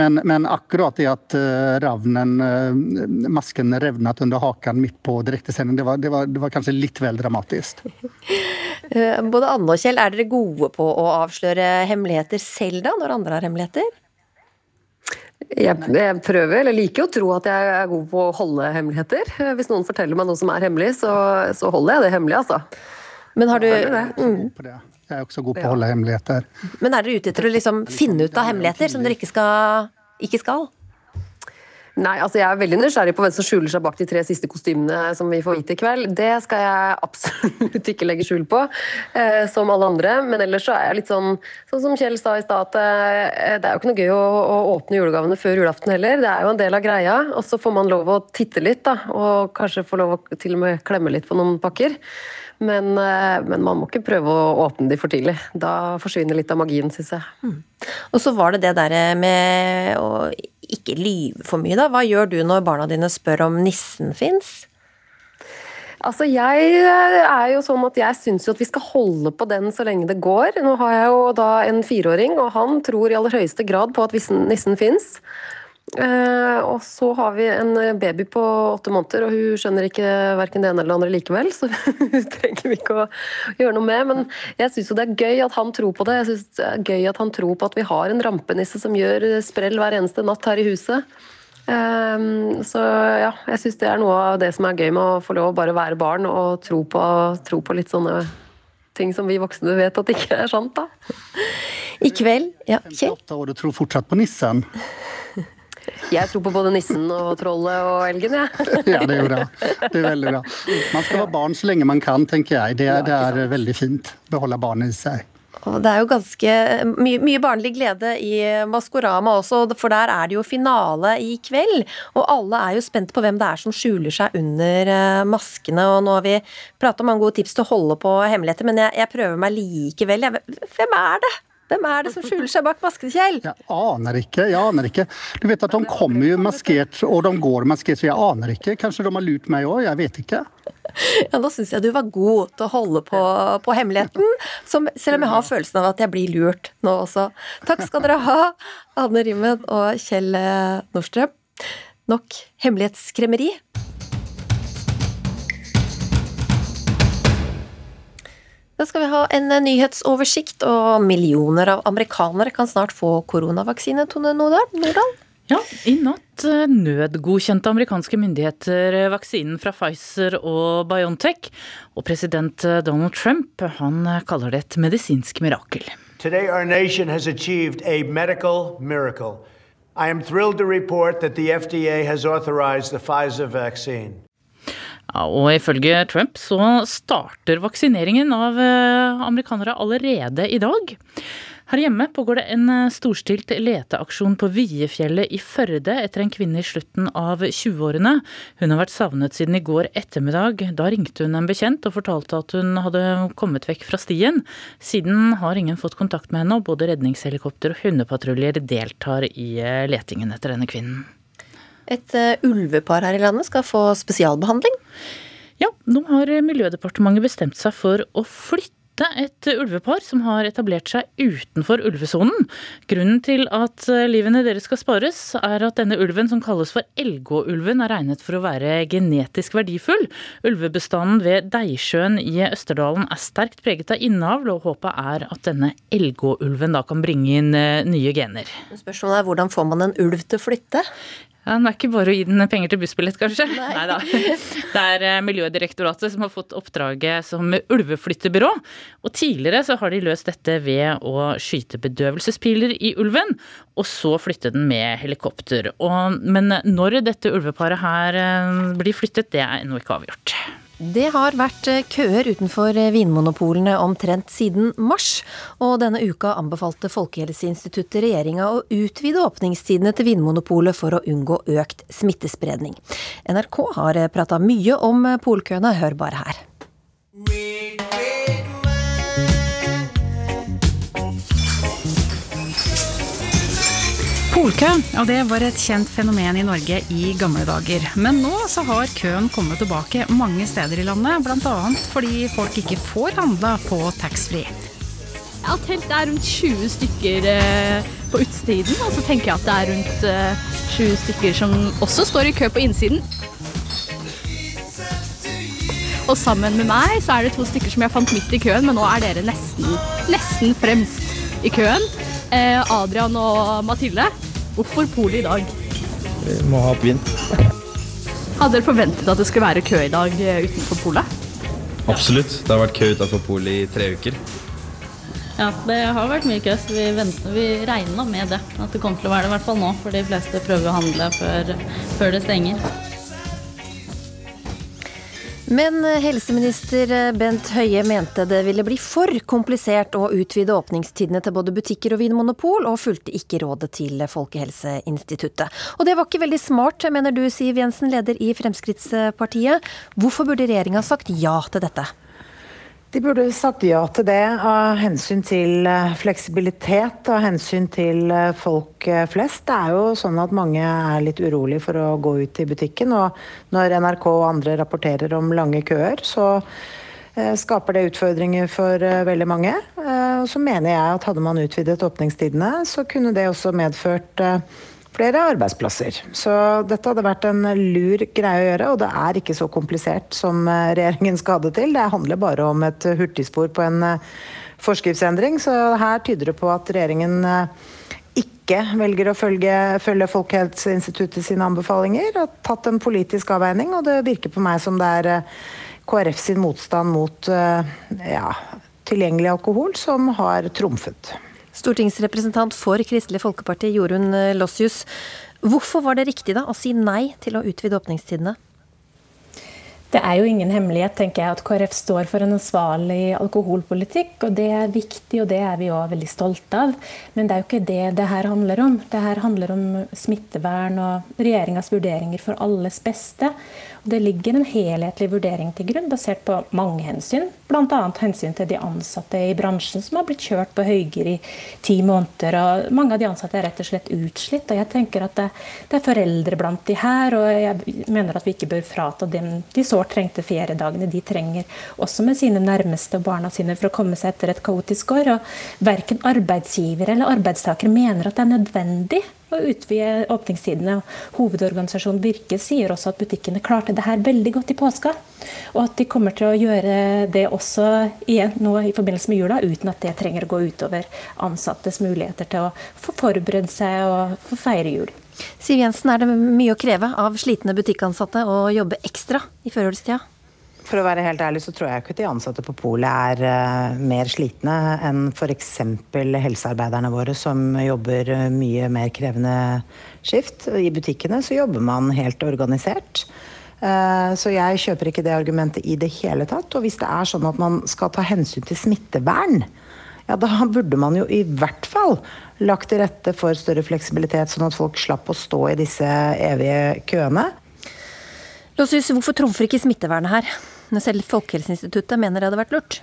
Men, men akkurat det at uh, ravnen, eh, masken revnet under haken midt på direktesending, det det, var, det var kanskje litt vel dramatisk. <laughs> Eh, Både Anne og Kjell, er dere gode på å avsløre hemmeligheter selv da, når andre har hemmeligheter? Jeg, jeg prøver, eller liker å tro at jeg er god på å holde hemmeligheter. Eh, Hvis noen forteller meg noe som er hemmelig, så, så holder jeg det hemmelig, altså. Men har du føler det. mm. Jeg er også god på å holde hemmeligheter. Men er dere ute etter å liksom finne ut av hemmeligheter som dere ikke skal? Ikke skal? Nei, altså jeg er veldig nysgjerrig på hvem som skjuler seg bak de tre siste kostymene som vi får vite i kveld. Det skal jeg absolutt ikke legge skjul på, eh, som alle andre. Men ellers så er jeg litt sånn sånn som Kjell sa i stad, at eh, det er jo ikke noe gøy å, å åpne julegavene før julaften heller. Det er jo en del av greia. Og så får man lov å titte litt, da. Og kanskje få lov å til og med klemme litt på noen pakker. Men, eh, men man må ikke prøve å åpne de for tidlig. Da forsvinner litt av magien, syns jeg. Og så var det det der med å ikke lyve for mye, da. Hva gjør du når barna dine spør om nissen fins? Altså, jeg eh, er jo sånn at jeg syns at vi skal holde på den så lenge det går. Nå har jeg jo da en fireåring, og han tror i aller høyeste grad på at nissen fins. Eh, og så har vi en baby på åtte måneder, og hun skjønner ikke verken det ene eller det andre likevel, så <laughs> hun trenger vi ikke å gjøre noe med. Men jeg syns jo det er gøy at han tror på det. Jeg synes det er gøy at han tror på at vi har en rampenisse som gjør sprell hver eneste natt her i huset. Ehm, så ja, jeg syns det er noe av det som er gøy med å få lov å bare være barn og tro på, tro på litt sånne ting som vi voksne vet at ikke er sant, da. I kveld, ja, Kjell? Du tror fortsatt på nissen? Jeg tror på både nissen og trollet og elgen, jeg. <laughs> Ja, det er jo bra. Det er veldig bra. Man skal være barn så lenge man kan, tenker jeg. Det, er- det er veldig fint. Beholde barnet i seg. Og det er jo ganske mye, mye, barnlig glede i Maskorama også, for der er det jo finale i kveld. Og alle er jo spent på hvem det er som skjuler seg under eh, maskene. Og nå har vi prata om mange gode tips til å holde på hemmeligheter, men jeg, jeg prøver meg likevel. hvem er det? Hvem er det som skjuler seg bak masken, Kjell? Jeg aner ikke. jeg aner ikke. Du vet at De kommer jo maskert, og de går maskert, så jeg aner ikke. Kanskje de har lurt meg òg? Jeg vet ikke. Ja, Nå syns jeg du var god til å holde på, på hemmeligheten, som, selv om jeg har følelsen av at jeg blir lurt nå også. Takk skal dere ha, Anne Rimmen og Kjell Nordstrøm. Nok hemmelighetskremmeri. Da skal vi ha en eh, nyhetsoversikt, og millioner av amerikanere kan snart få koronavaksine, Tone Nordahl? Ja, i natt eh, nødgodkjente amerikanske myndigheter vaksinen fra Pfizer og Biontech. Og president eh, Donald Trump han kaller det et medisinsk mirakel. Today our nation has achieved a medical miracle. I am thrilled to report that the FDA has authorized the Pfizer vaccine. Ja, og ifølge Trump så starter vaksineringen av eh, amerikanere allerede i dag. Her hjemme pågår det en eh, storstilt leteaksjon på Viefjellet i Førde etter en kvinne i slutten av 20-årene. Hun har vært savnet siden i går ettermiddag. Da ringte hun en bekjent og fortalte at hun hadde kommet vekk fra stien. Siden har ingen fått kontakt med henne, og både redningshelikopter og hundepatruljer deltar i eh, letingen etter denne kvinnen. Et uh, ulvepar her i landet skal få spesialbehandling? Ja, nå har Miljødepartementet bestemt seg for å flytte et ulvepar som har etablert seg utenfor ulvesonen. Grunnen til at livene deres skal spares, er at denne ulven, som kalles for Elgå-ulven, er regnet for å være genetisk verdifull. Ulvebestanden ved Deisjøen i Østerdalen er sterkt preget av innavl, og håpet er at denne Elgå-ulven da kan bringe inn eh, nye gener. Spørsmålet er hvordan får man en ulv til å flytte? Ja, Det er ikke bare å gi den penger til bussbillett, kanskje? Nei <laughs> da. Det er eh, Miljødirektoratet som har fått oppdraget som ulveflyttebyrå. Og tidligere så har de løst dette ved å skyte bedøvelsespiler i ulven, og så flytte den med helikopter. Og, men når dette ulveparet her eh, blir flyttet, det er ennå ikke avgjort. Det har vært eh, køer utenfor eh, vinmonopolene omtrent siden mars, og denne uka anbefalte Folkehelseinstituttet regjeringa å utvide åpningstidene til Vinmonopolet for å unngå økt smittespredning. NRK har eh, prata mye om polkøene, hør bare her. Polkø, og det var et kjent fenomen i Norge i gamle dager. Men nå så har køen kommet tilbake mange steder i landet, bl.a. fordi folk ikke får handla på taxfree. Har telt er rundt 20 stykker eh, på utsiden, og så tenker jeg at det er rundt 20 eh, stykker som også står i kø på innsiden. Og sammen med meg så er det to stykker som jeg fant midt i køen, men nå er dere nesten, nesten fremst i køen. Eh, Adrian og Mathilde, hvorfor Polet i dag? Vi må ha opp vind. Hadde dere forventet at det skulle være kø i dag eh, utenfor polet? Absolutt. Det har vært kø utenfor polet i tre uker. Ja, det har vært mye kø, så vi, venter, vi regna med det. At det kommer til å være det i hvert fall nå, for de fleste prøver å handle før, før det stenger. Men helseminister Bent Høie mente det ville bli for komplisert å utvide åpningstidene til både butikker og vinmonopol, og fulgte ikke rådet til Folkehelseinstituttet. Og det var ikke veldig smart, mener du Siv Jensen, leder i Fremskrittspartiet. Hvorfor burde regjeringa sagt ja til dette? De burde sagt ja til det av hensyn til eh, fleksibilitet og hensyn til eh, folk eh, flest. Det er jo sånn at mange er litt urolig for å gå ut i butikken. Og når NRK og andre rapporterer om lange køer, så skaper det utfordringer for veldig mange. Og Så mener jeg at hadde man utvidet åpningstidene, så kunne det også medført flere arbeidsplasser. Så dette hadde vært en lur greie å gjøre, og det er ikke så komplisert som eh, regjeringen skal ha det til. Det handler bare om et hurtigspor på en eh, forskriftsendring, så her tyder det på at regjeringen eh, ikke velger å følge, følge Folkehelseinstituttet sine anbefalinger. Har tatt en politisk avveining, og det virker på meg som det er KrF sin motstand mot ja, tilgjengelig alkohol som har trumfet. Stortingsrepresentant for Kristelig Folkeparti, Jorunn Lossius. Hvorfor var det riktig da å si nei til å utvide åpningstidene? Det er jo ingen hemmelighet tenker jeg, at KrF står for en ansvarlig alkoholpolitikk. og Det er viktig, og det er vi òg veldig stolte av. Men det er jo ikke det det her handler om. Det her handler om smittevern og regjeringas vurderinger for alles beste. Det ligger en helhetlig vurdering til grunn, basert på mange hensyn. Bl.a. hensyn til de ansatte i bransjen som har blitt kjørt på høyger i ti måneder. og Mange av de ansatte er rett og slett utslitt. og jeg tenker at det, det er foreldre blant de her, og jeg mener at vi ikke bør frata dem de sårt trengte feriedagene de trenger, også med sine nærmeste og barna sine, for å komme seg etter et kaotisk år. og Verken arbeidsgiver eller arbeidstakere mener at det er nødvendig å utvide åpningstidene. Hovedorganisasjonen Virke sier også at butikkene klarte det her veldig godt i påska. Og at de kommer til å gjøre det også igjen nå i forbindelse med jula, uten at det trenger å gå utover ansattes muligheter til å få forberedt seg og få feire jul. Siv Jensen, er det mye å kreve av slitne butikkansatte å jobbe ekstra i førjulstida? For å være helt ærlig så tror jeg ikke de ansatte på polet er uh, mer slitne enn f.eks. helsearbeiderne våre som jobber uh, mye mer krevende skift. I butikkene så jobber man helt organisert. Uh, så jeg kjøper ikke det argumentet i det hele tatt. Og hvis det er sånn at man skal ta hensyn til smittevern, ja da burde man jo i hvert fall lagt til rette for større fleksibilitet, sånn at folk slapp å stå i disse evige køene. Låsys, hvorfor trumfer ikke smittevernet her? når selv Folkehelseinstituttet mener det hadde vært lurt?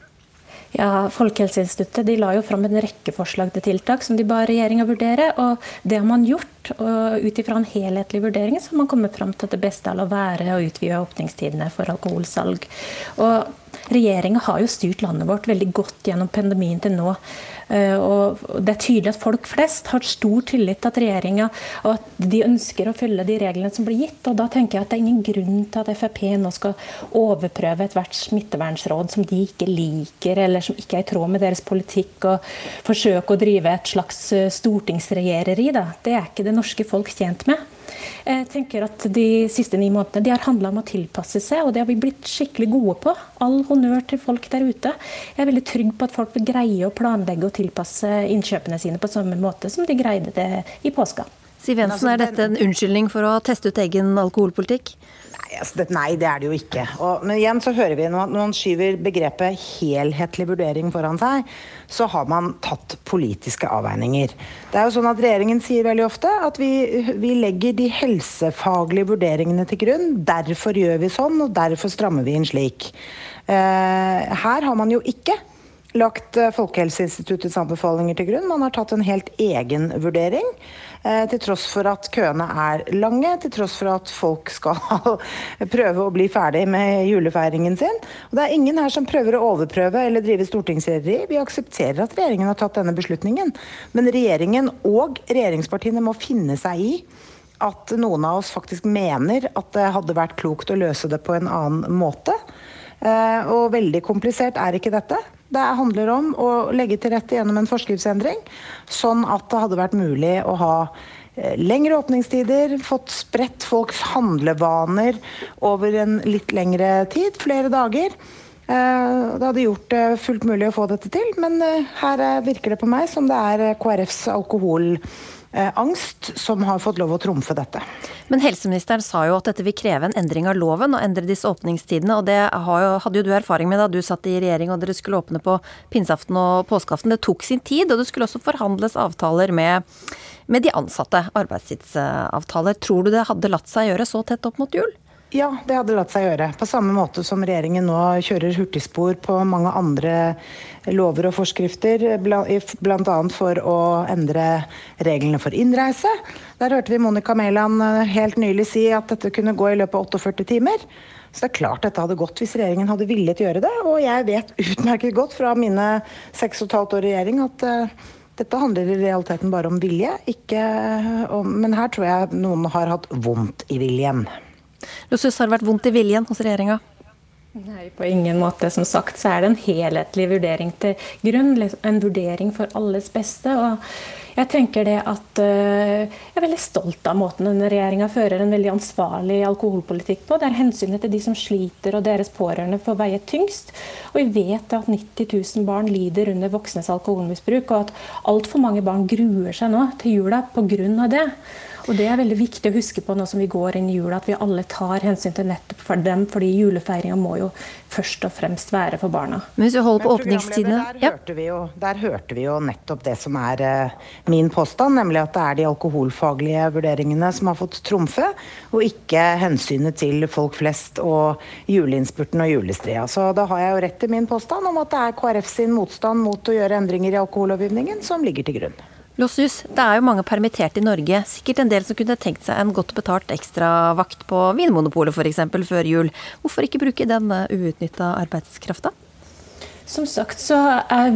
Ja, Folkehelseinstituttet la jo fram en rekke forslag til tiltak som de ba regjeringa vurdere. og Det har man gjort. og Ut ifra en helhetlig vurdering så har man kommet fram til at det beste er å være å utvide åpningstidene for alkoholsalg. Og Regjeringa har jo styrt landet vårt veldig godt gjennom pandemien til nå. Eh, og det er tydelig at folk flest har stor tillit til at regjeringa og at de ønsker å følge de reglene som blir gitt. og Da tenker jeg at det er ingen grunn til at Frp nå skal overprøve ethvert smittevernsråd som de ikke liker, eller som ikke er i tråd med deres politikk, og forsøke å drive et slags eh, stortingsregjereri. Da. Det er ikke det norske folk tjent med. Jeg tenker at De siste ni månedene de har handla om å tilpasse seg, og det har vi blitt skikkelig gode på. All honnør til folk der ute. Jeg er veldig trygg på at folk vil greie å planlegge og tilpasse innkjøpene sine på samme måte som de greide det i påska. Siv Jensen, altså, er dette en unnskyldning for å teste ut egen alkoholpolitikk? Altså, nei, det er det jo ikke. Og, men igjen så hører vi når man skyver begrepet helhetlig vurdering foran seg, så har man tatt politiske avveininger. Det er jo sånn at Regjeringen sier veldig ofte at vi, vi legger de helsefaglige vurderingene til grunn. Derfor gjør vi sånn, og derfor strammer vi inn slik. Eh, her har man jo ikke lagt eh, Folkehelseinstituttets anbefalinger til grunn. Man har tatt en helt egen vurdering. Eh, til tross for at køene er lange, til tross for at folk skal <laughs> prøve å bli ferdig med julefeiringen sin. Og det er ingen her som prøver å overprøve eller drive stortingsregjereri. Vi aksepterer at regjeringen har tatt denne beslutningen. Men regjeringen og regjeringspartiene må finne seg i at noen av oss faktisk mener at det hadde vært klokt å løse det på en annen måte. Eh, og veldig komplisert er ikke dette. Det handler om å legge til rette gjennom en forskriftsendring, sånn at det hadde vært mulig å ha eh, lengre åpningstider, fått spredt folks handlevaner over en litt lengre tid, flere dager. Eh, det hadde gjort det fullt mulig å få dette til, men eh, her virker det på meg som det er KrFs alkohol angst som har fått lov å trumfe dette. Men helseministeren sa jo at dette vil kreve en endring av loven og endre disse åpningstidene. og Det hadde jo du erfaring med da du satt i regjering og dere skulle åpne på pinseaften og påskeaften. Det tok sin tid, og det skulle også forhandles avtaler med, med de ansatte. Arbeidstidsavtaler. Tror du det hadde latt seg gjøre så tett opp mot jul? Ja, det hadde latt seg gjøre. På samme måte som regjeringen nå kjører hurtigspor på mange andre lover og forskrifter, bl.a. for å endre reglene for innreise. Der hørte vi Monica Mæland eh, helt nylig si at dette kunne gå i løpet av 48 timer. Så det er klart dette hadde gått hvis regjeringen hadde villet gjøre det. Og jeg vet utmerket godt fra mine seks og et halvt år i regjering at uh, dette handler i realiteten bare om vilje, ikke om Men her tror jeg noen har hatt vondt i viljen. Lucius, syns det har vært vondt i viljen hos regjeringa? Nei, på ingen måte. Som sagt så er det en helhetlig vurdering til grunn. En vurdering for alles beste. og jeg tenker det at uh, jeg er veldig stolt av måten denne regjeringa fører en veldig ansvarlig alkoholpolitikk på. Der hensynet til de som sliter og deres pårørende får veie tyngst. Og vi vet at 90 000 barn lider under voksnes alkoholmisbruk, og at altfor mange barn gruer seg nå til jula pga. det. Og Det er veldig viktig å huske på nå som vi går inn i jula, at vi alle tar hensyn til nettopp for dem. fordi julefeiringa må jo først og fremst være for barna. Men hvis vi holder på åpningstidene der, ja. hørte jo, der hørte vi jo nettopp det som er eh, min påstand, nemlig at det er de alkoholfaglige vurderingene som har fått trumfe, og ikke hensynet til folk flest og juleinnspurten og julestria. Så da har jeg jo rett i min påstand om at det er KrF sin motstand mot å gjøre endringer i alkohollovgivningen som ligger til grunn. Låshus, det er jo mange permitterte i Norge. Sikkert en del som kunne tenkt seg en godt betalt ekstravakt på Vinmonopolet f.eks. før jul. Hvorfor ikke bruke den uutnytta arbeidskrafta? Som sagt så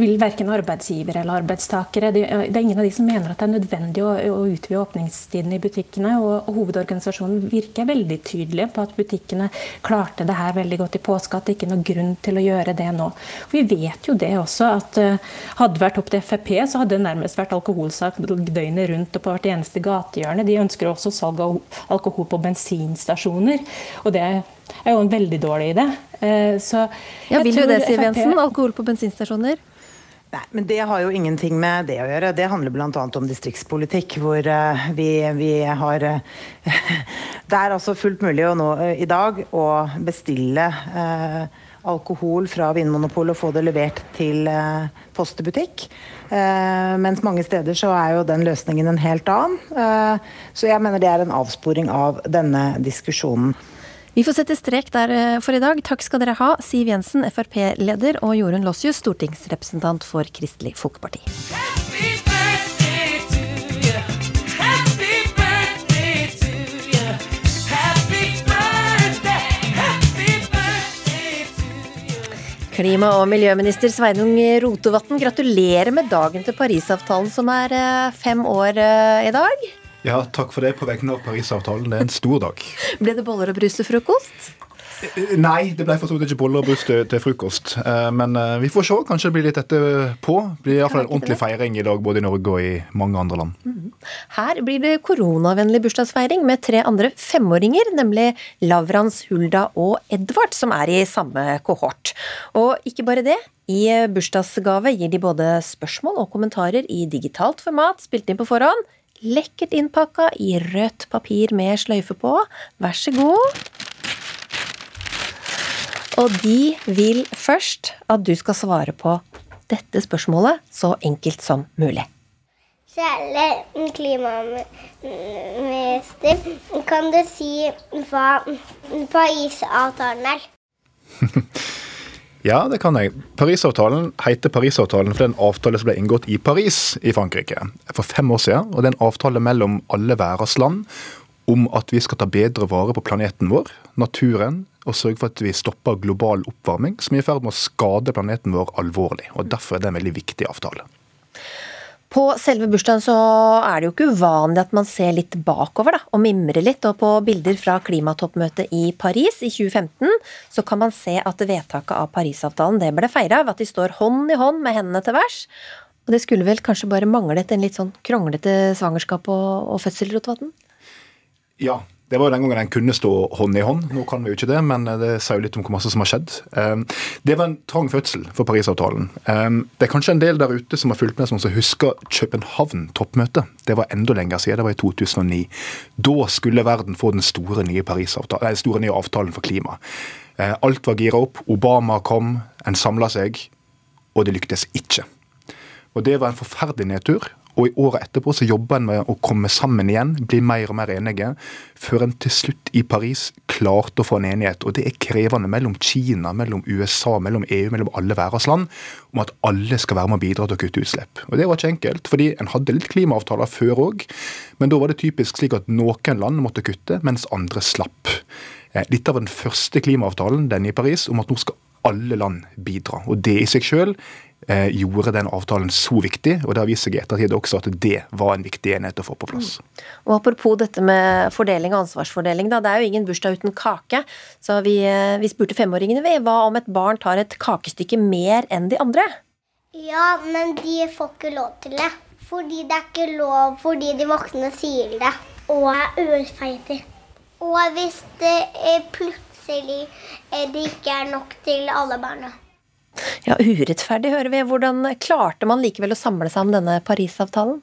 vil verken arbeidsgivere eller arbeidstakere det, er ingen av de som mener at det er nødvendig å, utvide åpningstidene i butikkene. Og, Hovedorganisasjonen virker veldig tydelig på at butikkene klarte det her veldig godt i påske. At det ikke er noen grunn til å gjøre det nå. Vi vet jo det også at uh, hadde det vært opp til Frp, så hadde det nærmest vært alkoholsak døgnet rundt og på hvert eneste gatehjørne. De ønsker også salg av alkohol på bensinstasjoner. og det er jo en veldig dårlig idé. Eh, så ja, vil du det, Siv Jensen? Alkohol på bensinstasjoner? Nei, men Det har jo ingenting med det å gjøre. Det handler bl.a. om distriktspolitikk. Hvor uh, vi, vi, har uh, <laughs> Det er altså fullt mulig å nå uh, i dag å bestille alkohol fra Vinmonopolet og få det levert til post i butikk. mens mange steder så er jo den løsningen en helt annen. så jeg mener det er en avsporing av denne diskusjonen. Vi får sette strek der eh, for i dag. Takk skal dere ha, Siv Jensen, Frp-leder, og Jorunn Lossius, stortingsrepresentant for Kristelig Folkeparti. Klima- og miljøminister Sveinung Rotevatn, gratulerer med dagen til Parisavtalen, som er eh, fem år eh, i dag. Ja, takk for det på vegne av Parisavtalen. Det er en stor dag. Ble det boller og brus til frokost? Eh, nei, det ble for så vidt ikke boller og brus til, til, frokost. Eh, men eh, vi får se. Kanskje det blir litt etterpå. Det blir iallfall en ordentlig feiring i dag både i Norge og i mange andre land. Mhm. Her blir det koronavennlig bursdagsfeiring med tre andre femåringer, nemlig Lavrans, Hulda og Edvard, som er i samme kohort. Og ikke bare det. I bursdagsgave gir de både spørsmål og kommentarer i digitalt format, spilt inn på forhånd lekkert innpakka i rødt papir med sløyfe på. Vær så god. Og de vil først at du skal svare på dette spørsmålet så enkelt som mulig. Kjære klimaminister, kan du si hva Parisavtalen er? <laughs> Ja, det kan jeg. Parisavtalen heter Parisavtalen for det er en avtale som ble inngått i Paris i Frankrike for fem år siden. Og det er en avtale mellom alle verdens land om at vi skal ta bedre vare på planeten vår, naturen, og sørge for at vi stopper global oppvarming, som er i ferd med å skade planeten vår alvorlig. Og Derfor er det en veldig viktig avtale. På selve bursdagen så er det jo ikke uvanlig at man ser litt bakover da, og mimrer litt. Og på bilder fra klimatoppmøtet i Paris i 2015 så kan man se at vedtaket av Parisavtalen det ble feira ved at de står hånd i hånd med hendene til værs. Og det skulle vel kanskje bare manglet en litt sånn kronglete svangerskap og, og fødsel, Rotevatn? Ja, det var den gangen en kunne stå hånd i hånd. Nå kan vi jo ikke det, men det sier jo litt om hvor masse som har skjedd. Ehm, det var en trang fødsel for Parisavtalen. Ehm, det er kanskje en del der ute som har fulgt med, som husker København-toppmøtet. Det var enda lenger siden, det var i 2009. Da skulle verden få den store nye, nei, store nye avtalen for klima. Ehm, alt var gira opp. Obama kom, en samla seg, og det lyktes ikke. Og Det var en forferdelig nedtur. Og i året etterpå så jobber en med å komme sammen igjen, bli mer og mer enige, før en til slutt i Paris klarte å få en enighet. Og det er krevende mellom Kina, mellom USA, mellom EU, mellom alle verdens land, om at alle skal være med å bidra til å kutte utslipp. Og det var ikke enkelt, fordi en hadde litt klimaavtaler før òg, men da var det typisk slik at noen land måtte kutte, mens andre slapp. Litt dette var den første klimaavtalen, den i Paris, om at nå skal alle land bidra. Og det i seg sjøl eh, gjorde den avtalen så viktig, og det har vist seg i ettertid også at det var en viktig enhet å få på plass. Mm. Og Apropos dette med fordeling og ansvarsfordeling, da. Det er jo ingen bursdag uten kake. Så vi, eh, vi spurte femåringene ved hva om et barn tar et kakestykke mer enn de andre? Ja, men de får ikke lov til det. Fordi det er ikke lov fordi de voksne sier det. Og er urettferdig. Og hvis det plutselig eh, det ikke er nok til alle barna. Ja, urettferdig hører vi. Hvordan klarte man likevel å samle seg om denne Parisavtalen?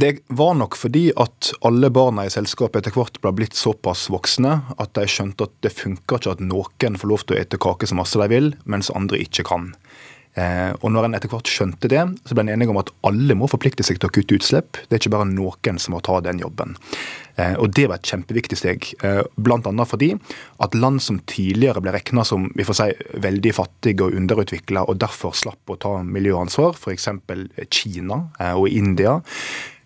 Det var nok fordi at alle barna i selskapet etter hvert ble blitt såpass voksne at de skjønte at det funker ikke at noen får lov til å ete kake så masse de vil, mens andre ikke kan. Eh, og når en etter hvert skjønte det, så ble en enige om at alle må forplikte seg til å kutte utslipp. Det er ikke bare noen som må ta den jobben. Eh, og det var et kjempeviktig steg. Eh, Bl.a. fordi at land som tidligere ble regna som vi får si, veldig fattige og underutvikla, og derfor slapp å ta miljøansvar, f.eks. Kina og India,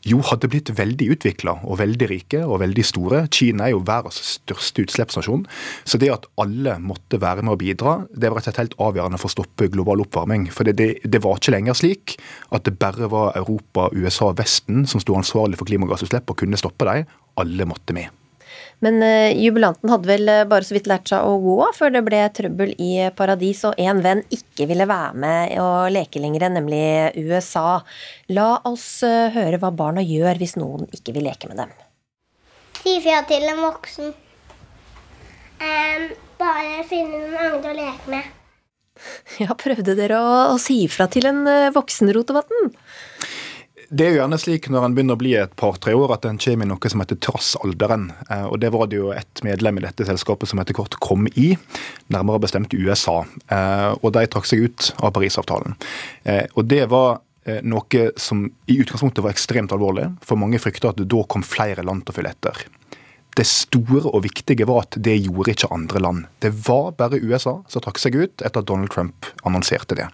jo hadde blitt veldig utvikla og veldig rike og veldig store. Kina er jo verdens største utslippsnasjon. Så det at alle måtte være med å bidra, det var rett og slett helt avgjørende for å stoppe global oppvarming. For det, det, det var ikke lenger slik at det bare var Europa, USA og Vesten som sto ansvarlig for klimagassutslipp og kunne stoppe dem. Alle måtte med. Men uh, jubilanten hadde vel uh, bare så vidt lært seg å gå før det ble trøbbel i paradis, og en venn ikke ville være med og leke lenger, nemlig USA. La oss uh, høre hva barna gjør hvis noen ikke vil leke med dem. Si fra til en voksen. Um, bare finne noen andre å leke med. <laughs> Ja, prøvde dere å, å si ifra til en voksen, Rotevatn? Det er jo gjerne slik når en begynner å bli et par-tre år at en kommer i noe som heter trassalderen. Eh, og Det var det jo et medlem i dette selskapet som etter kort kom i, nærmere bestemt USA. Eh, og de trakk seg ut av Parisavtalen. Eh, og det var noe som i utgangspunktet var ekstremt alvorlig, for mange frykta at da kom flere land til å følge etter. Det store og viktige var at det gjorde ikke andre land. Det var bare USA som trakk seg ut etter at Donald Trump annonserte det.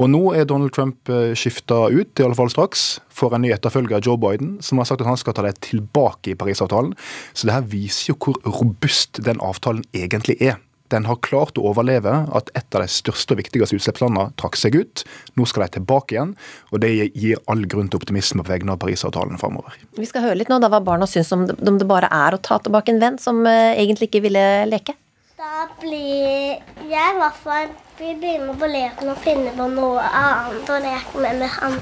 Og nå er Donald Trump eh, skifta ut, i alle fall straks, for en ny etterfølger av Joe Biden, som har sagt at han skal ta det tilbake i Parisavtalen. Så det her viser jo hvor robust den avtalen egentlig er den har klart å overleve at et av de største og viktigste utslippslandene trakk seg ut. Nå skal de tilbake igjen, og det gir all grunn til optimisme på vegne av Parisavtalen framover. Vi skal høre litt nå da hva barna syns om det, om det bare er å ta tilbake en venn som uh, egentlig ikke ville leke. Da blir jeg i hvert fall vi begynner på leken og finne på noe annet å leke med med han.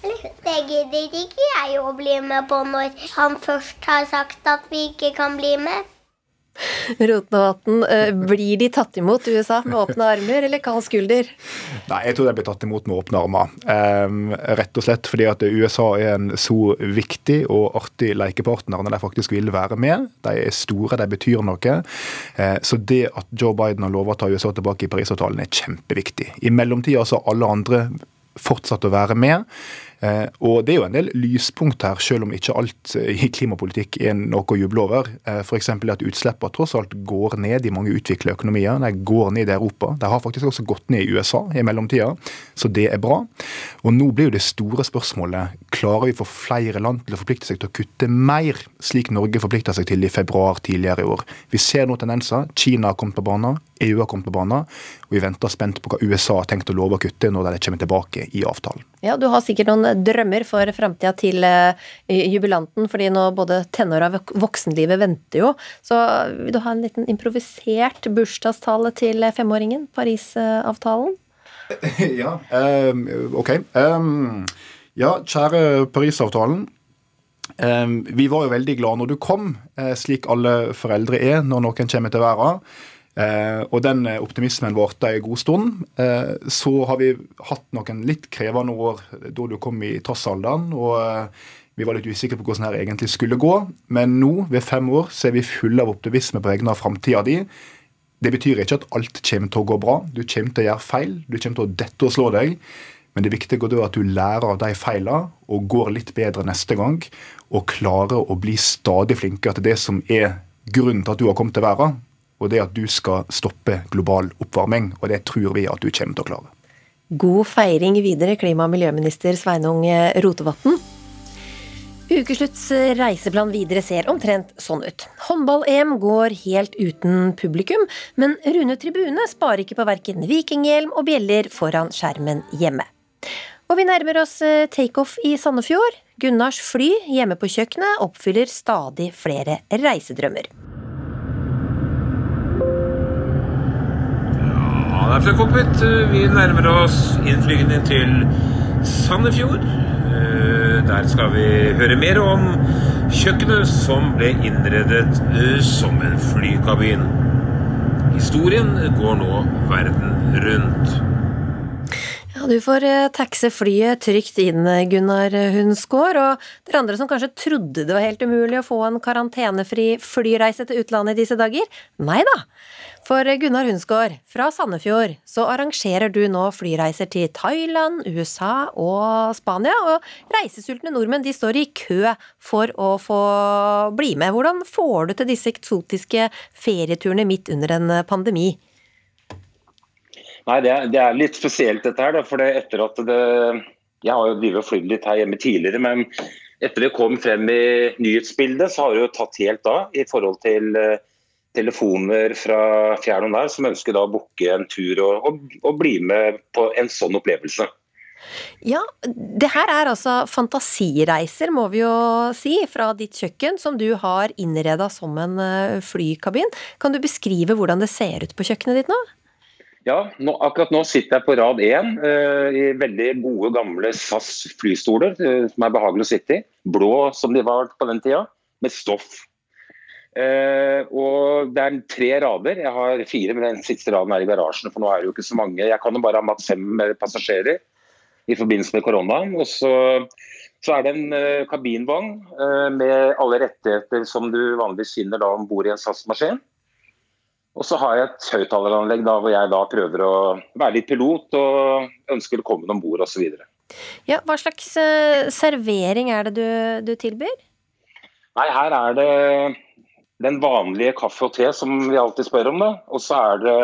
Det gidder ikke jeg å bli med på når han først har sagt at vi ikke kan bli med. <laughs> Rotevatn, eh, blir de tatt imot USA med åpne armer eller kald skulder? Nei, jeg tror de blir tatt imot med åpne armer. Um, rett og slett fordi at USA er en så viktig og artig lekepartner når de faktisk vil være med. De er store, de betyr noe. Uh, så det at Joe Biden har lova å ta USA tilbake i Parisavtalen er kjempeviktig. I mellomtida har alle andre fortsatt å være med. Eh, og Det er jo en del lyspunkt her, selv om ikke alt eh, i klimapolitikk er noe å juble over. Eh, F.eks. at utslippene tross alt går ned i mange utvikla økonomier. De går ned i Europa. De har faktisk også gått ned i USA i mellomtida, så det er bra. Og Nå blir jo det store spørsmålet klarer vi å få flere land til å forplikte seg til å kutte mer, slik Norge forplikta seg til i februar tidligere i år. Vi ser nå tendenser. Kina har kommet på banen, EU har kommet på banen, og vi venter spent på hva USA har tenkt å love å kutte når de kommer tilbake i avtalen. Ja, Du har sikkert noen drømmer for framtida til uh, jubilanten, fordi nå både tenåra og voksenlivet venter jo. Så vil du ha en liten improvisert bursdagstale til femåringen? Parisavtalen? <laughs> ja, um, ok. Um, ja, kjære Parisavtalen. Um, vi var jo veldig glade når du kom, uh, slik alle foreldre er når noen kommer til verden. Eh, og den optimismen varte en god stund. Eh, så har vi hatt noen litt krevende år da du kom i trassalderen. og eh, vi var litt usikre på hvordan det egentlig skulle gå. Men nå, ved fem år, så er vi fulle av optimisme på vegne av framtida di. Det betyr ikke at alt kommer til å gå bra. Du kommer til å gjøre feil. Du kommer til å dette og slå deg. Men det viktige er at du lærer av de feilene og går litt bedre neste gang. Og klarer å bli stadig flinkere til det som er grunnen til at du har kommet til verden og det at du skal stoppe global oppvarming. Og det tror vi at du kommer til å klare. God feiring videre, klima- og miljøminister Sveinung Rotevatn. Ukeslutts reiseplan videre ser omtrent sånn ut. Håndball-EM går helt uten publikum, men Rune Tribune sparer ikke på verken vikinghjelm og bjeller foran skjermen hjemme. Og vi nærmer oss eh, takeoff i Sandefjord. Gunnars fly hjemme på kjøkkenet oppfyller stadig flere reisedrømmer. Er fra cockpit. Vi nærmer oss innflygningen til Sandefjord. Eh, der skal vi høre mer om kjøkkenet som ble innredet eh, som en flykabin. Historien går nå verden rundt. Ja, Du får eh, taxe flyet trygt inn, Gunnar Hunsgaard. Og dere andre som kanskje trodde det var helt umulig å få en karantenefri flyreise til utlandet i disse dager? Nei da. For Gunnar Hunsgaard, fra Sandefjord så arrangerer du nå flyreiser til Thailand, USA og Spania. Og reisesultne nordmenn de står i kø for å få bli med. Hvordan får du til disse eksotiske ferieturene midt under en pandemi? Nei, det er, det er, litt spesielt dette her. For det etter at det Jeg har jo flydd litt her hjemme tidligere, men etter det kom frem i nyhetsbildet, så har det jo tatt helt av i forhold til uh, telefoner fra fjern og nær som ønsker da å booke en tur og, og, og, bli med på en sånn opplevelse. Ja, det her er altså fantasireiser, må vi jo si, fra ditt kjøkken, som du har innreda som en eh, flykabin. Kan du beskrive hvordan det ser ut på kjøkkenet ditt nå? Ja, nå, akkurat nå sitter jeg på rad én eh, i veldig gode, gamle SAS flystoler eh, som er behagelig å sitte i. Blå som de var på den tida, med stoff. Uh, og Det er tre rader. Jeg har fire, men den siste raden er i garasjen. For nå er det jo ikke så mange. Jeg kan jo bare ha maks fem passasjerer i forbindelse med koronaen. Og så, så er det en kabinvogn med alle rettigheter som du vanligvis finner da om bord i en SAS-maskin. Og så har jeg et høyttaleranlegg hvor jeg da prøver å være litt pilot og ønsker velkommen om bord osv. Ja, hva slags uh, servering er det du, du, tilbyr? Nei, her er det den vanlige kaffe og te som vi alltid spør om. da. Og så er det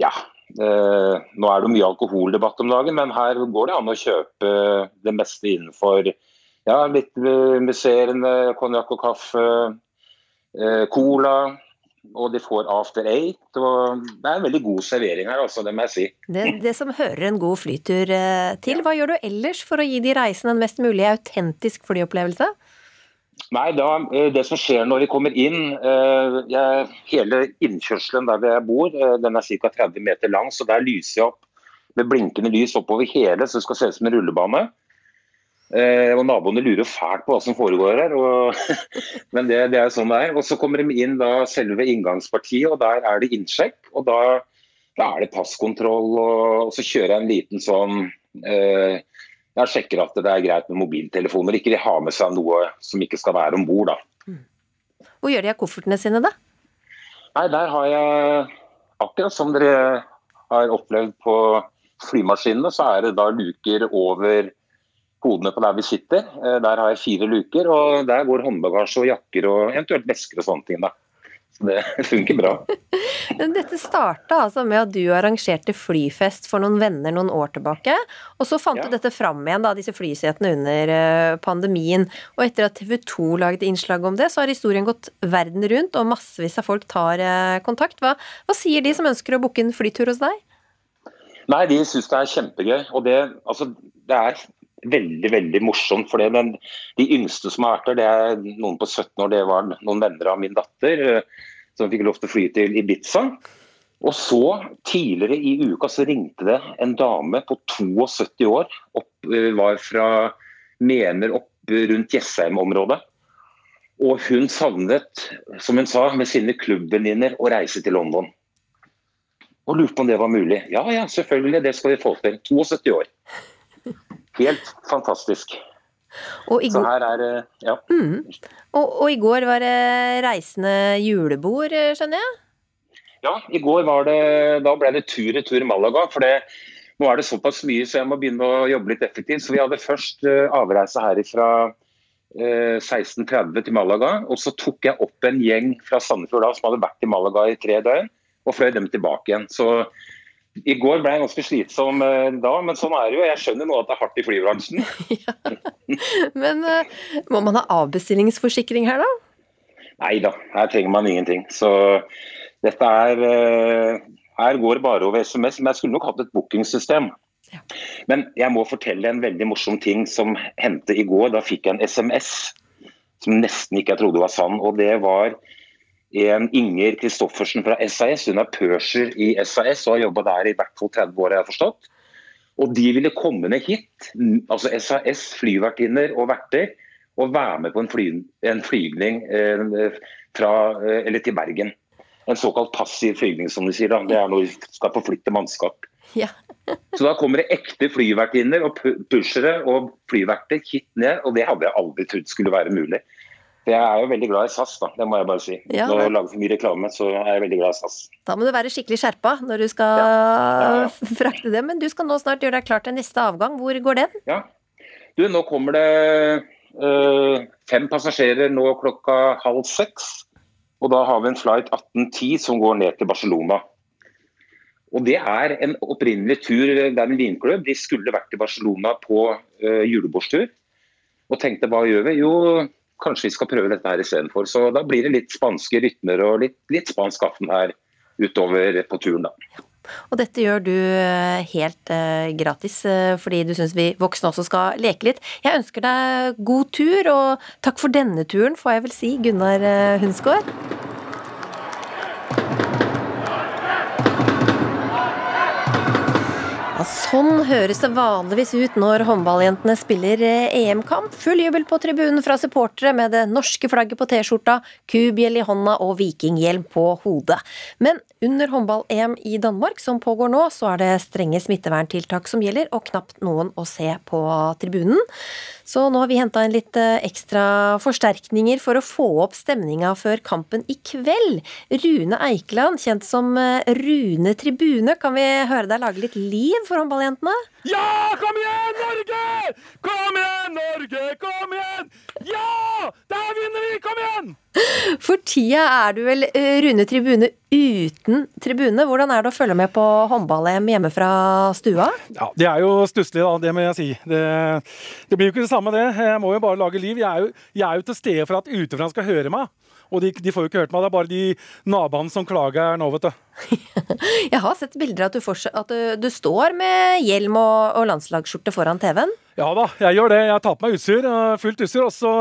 ja, eh, nå er det mye alkoholdebatt om dagen, men her går det an å kjøpe det meste innenfor ja, litt musserende konjakk og kaffe, eh, cola og de får after eight. og Det er en veldig god servering her, altså, det må jeg si. Det, det som hører en god flytur eh, til. Hva gjør du ellers for å gi de reisende en mest mulig autentisk flyopplevelse? Nei, da, eh, Det som skjer når vi kommer inn eh, jeg, Hele innkjørselen der jeg bor den er ca. 30 meter lang, så der lyser jeg opp med blinkende lys oppover hele, så det skal se ut som en rullebane. Eh, og Naboene lurer fælt på hva som foregår her, og, <laughs> men det, det, er sånn det er. Og Så kommer de inn da selve inngangspartiet, og der er det innsjekk. og Da, da er det passkontroll, og, og, så kjører jeg en liten sånn eh, Jeg sjekker at det er greit med mobiltelefoner, ikke de har med seg noe som ikke skal være om bord. Hvor gjør de av koffertene sine, da? Nei, Der har jeg, akkurat som dere har opplevd på flymaskinene, så er det da luker over hodene på der vi sitter. Eh, der har jeg fire luker, og der går håndbagasje og jakker og eventuelt vesker og sånne ting. da. Det <laughs> funker bra. <laughs> Dette starta altså med at du arrangerte flyfest for noen venner noen år tilbake. Og så fant ja. du dette fram igjen, da, disse flysetene under eh, pandemien. Og etter at TV 2 lagde innslag om det, så har historien gått verden rundt, og massevis av folk tar eh, kontakt. Hva, hva sier de som ønsker å booke en flytur hos deg? Nei, de syns det er kjempegøy. Og det, altså, det er veldig veldig morsomt for det. Men de yngste som har vært der, det er noen på 17 år. Det var noen venner av min datter som fikk lov til å fly til Ibiza. Og så, tidligere i uka, så ringte det en dame på 72 år. Opp, eh, var fra Mener opp rundt Jessheim-området. Og hun savnet, som hun sa, med sine klubbvenninner å reise til London. Og lurte på om det var mulig. Ja ja, selvfølgelig, det skal vi få til. 72 år. Helt fantastisk. Så her er Ja. Mm. Og, og, i går var det reisende julebord, skjønner jeg? Ja, i går var det Da ble det tur-retur Malaga. for det nå er det såpass mye, så jeg må begynne å jobbe litt effektivt. Så Vi hadde først uh, avreise herifra uh, 16.30 til Malaga. Og så tok jeg opp en gjeng fra Sandefjord da, som hadde vært i Malaga i tre døgn, og fløy dem tilbake igjen. Så i går ble jeg ganske slitsom eh, da, men sånn er det jo. Jeg skjønner nå at det er hardt i flybransjen. <laughs> ja. Men uh, må man ha avbestillingsforsikring her, da? Nei da, her trenger man ingenting. Så dette er uh, Her går det bare over SMS. Men jeg skulle nok hatt et bookingsystem. Ja. Men jeg må fortelle en veldig morsom ting som hendte i går. Da fikk jeg en SMS som nesten ikke jeg trodde var sann. og det var en Inger Kristoffersen fra SAS. Hun er purser i SAS og har jobba der i hvert fall 30 år, jeg har forstått. Og de ville komme ned hit, altså SAS, flyvertinner og verter, og være med på en, fly, en flygning eh, fra, eh, til Bergen. En såkalt passiv flygning, som de sier. da. Det er når vi skal forflytte mannskap. Ja. <laughs> Så da kommer det ekte flyvertinner og pu- pushere og flyverter hit ned, og det hadde jeg aldri trodd skulle være mulig. Jeg er jo veldig glad i SAS, da, det må jeg bare si. Ja, Når jeg lager for mye reklame, så er jeg veldig glad i SAS. Da må du være skikkelig skjerpa når du skal <laughs> frakte det. Men du skal nå snart gjøre deg klar til neste avgang. Hvor går den? Ja. Du, nå kommer det øh, fem passasjerer nå klokka halv seks. Og da har vi en flight 1810 som går ned til Barcelona. Og Det er en opprinnelig tur. Det er en vinklubb. De skulle vært i Barcelona på øh, julebordstur. Og tenkte hva gjør vi? Jo, kanskje vi skal prøve dette her istedenfor. Så da blir det litt spanske rytmer og litt, litt spansk aften her utover på turen, da. Og dette gjør du eh, helt eh, gratis eh, fordi du syns vi voksne også skal leke litt. Jeg ønsker deg god tur, og takk for denne turen, får jeg vel si, Gunnar Hunsgaard. Sånn høres det vanligvis ut når håndballjentene spiller eh, EM-kamp. Full jubel på tribunen fra supportere med det norske flagget på T-skjorta, kubjell i hånda og vikinghjelm på hodet. Men under håndball-EM i Danmark, som pågår nå, så er det strenge smitteverntiltak som gjelder, og knapt noen å se på tribunen. Så nå har vi henta inn litt eh, ekstra forsterkninger for å få opp stemninga før kampen i kveld. Rune Eikeland, kjent som eh, Rune Tribune, kan vi høre deg lage litt liv for håndballjentene? Ja, kom igjen, Norge! Kom igjen, Norge! Kom igjen! Ja! Der vinner vi! Kom igjen! For tida er du vel eh, Rune Tribune uten tribune. Hvordan er det å følge med på håndball-EM hjemme fra stua? Ja, Det er jo stusslig, da. Det må jeg si. Det, det blir jo ikke det samme, det. Jeg må jo bare lage liv. Jeg er jo, jeg er jo til stede for at utenfra skal høre meg. Og de, de får jo ikke hørt meg. Det er bare de naboene som klager nå, vet du. <laughs> Jeg har sett bilder at du, at du, du står med hjelm og, og landslagsskjorte foran TV-en. Ja da, jeg gjør det. Jeg tar på meg utstyr, eh, fullt utstyr. Og så,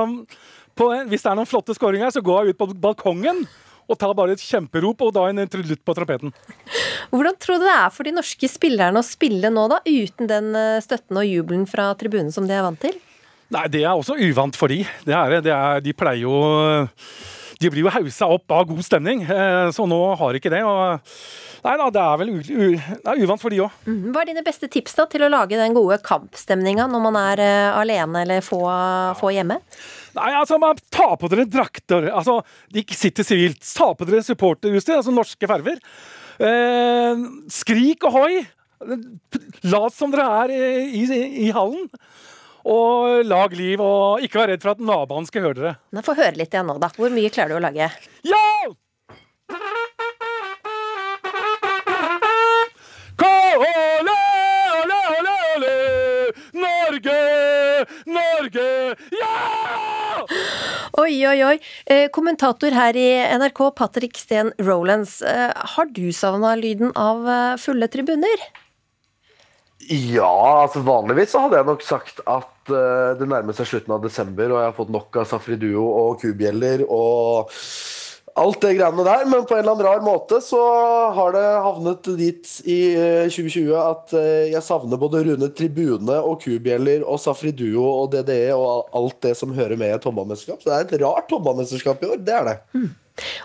hvis det er noen flotte skåringer, så går jeg ut på balkongen og tar bare et kjemperop og da en trudelutt på trompeten. <laughs> Hvordan tror du det er for de norske spillerne å spille nå, da, uten den eh, støtten og jubelen fra tribunen som de er vant til? Nei, det er også uvant for de. Det er, det er, de pleier jo De blir jo hausa opp av god stemning, eh, så nå har ikke det. Nei da, det er vel det er uvant for de òg. Mhm. Hva er dine beste tips da til å lage den gode kampstemninga når man er eh, alene eller få, få hjemme? Nei, altså, man Ta på dere drakter. altså, De ikke sitter sivilt. Ta på dere supporterutstyr, altså norske farver. Eh, skrik og hoi! Lat som dere er i, i, i hallen. Og lag liv, og ikke vær redd for at naboene skal høre dere. Nei, Få høre litt igjen nå, da. Hvor mye klarer du å lage? Ja! Kåle, ole, ole, ole! Norge, Norge, ja! Oi, oi, oi. Eh, kommentator her i NRK, Patrick Steen Rolands. Eh, har du savna lyden av fulle tribuner? Ja, altså vanligvis så hadde jeg nok sagt at uh, det nærmer seg slutten av desember, og jeg har fått nok av Safri Duo og kubjeller og alt det greiene der. Men på en eller annen rar måte så har det havnet dit i eh, 2020 at uh, jeg savner både Rune Tribune og kubjeller og Safri Duo og DDE og alt det som hører med i et håndballmesterskap. Så det er et rart håndballmesterskap i år, det er det.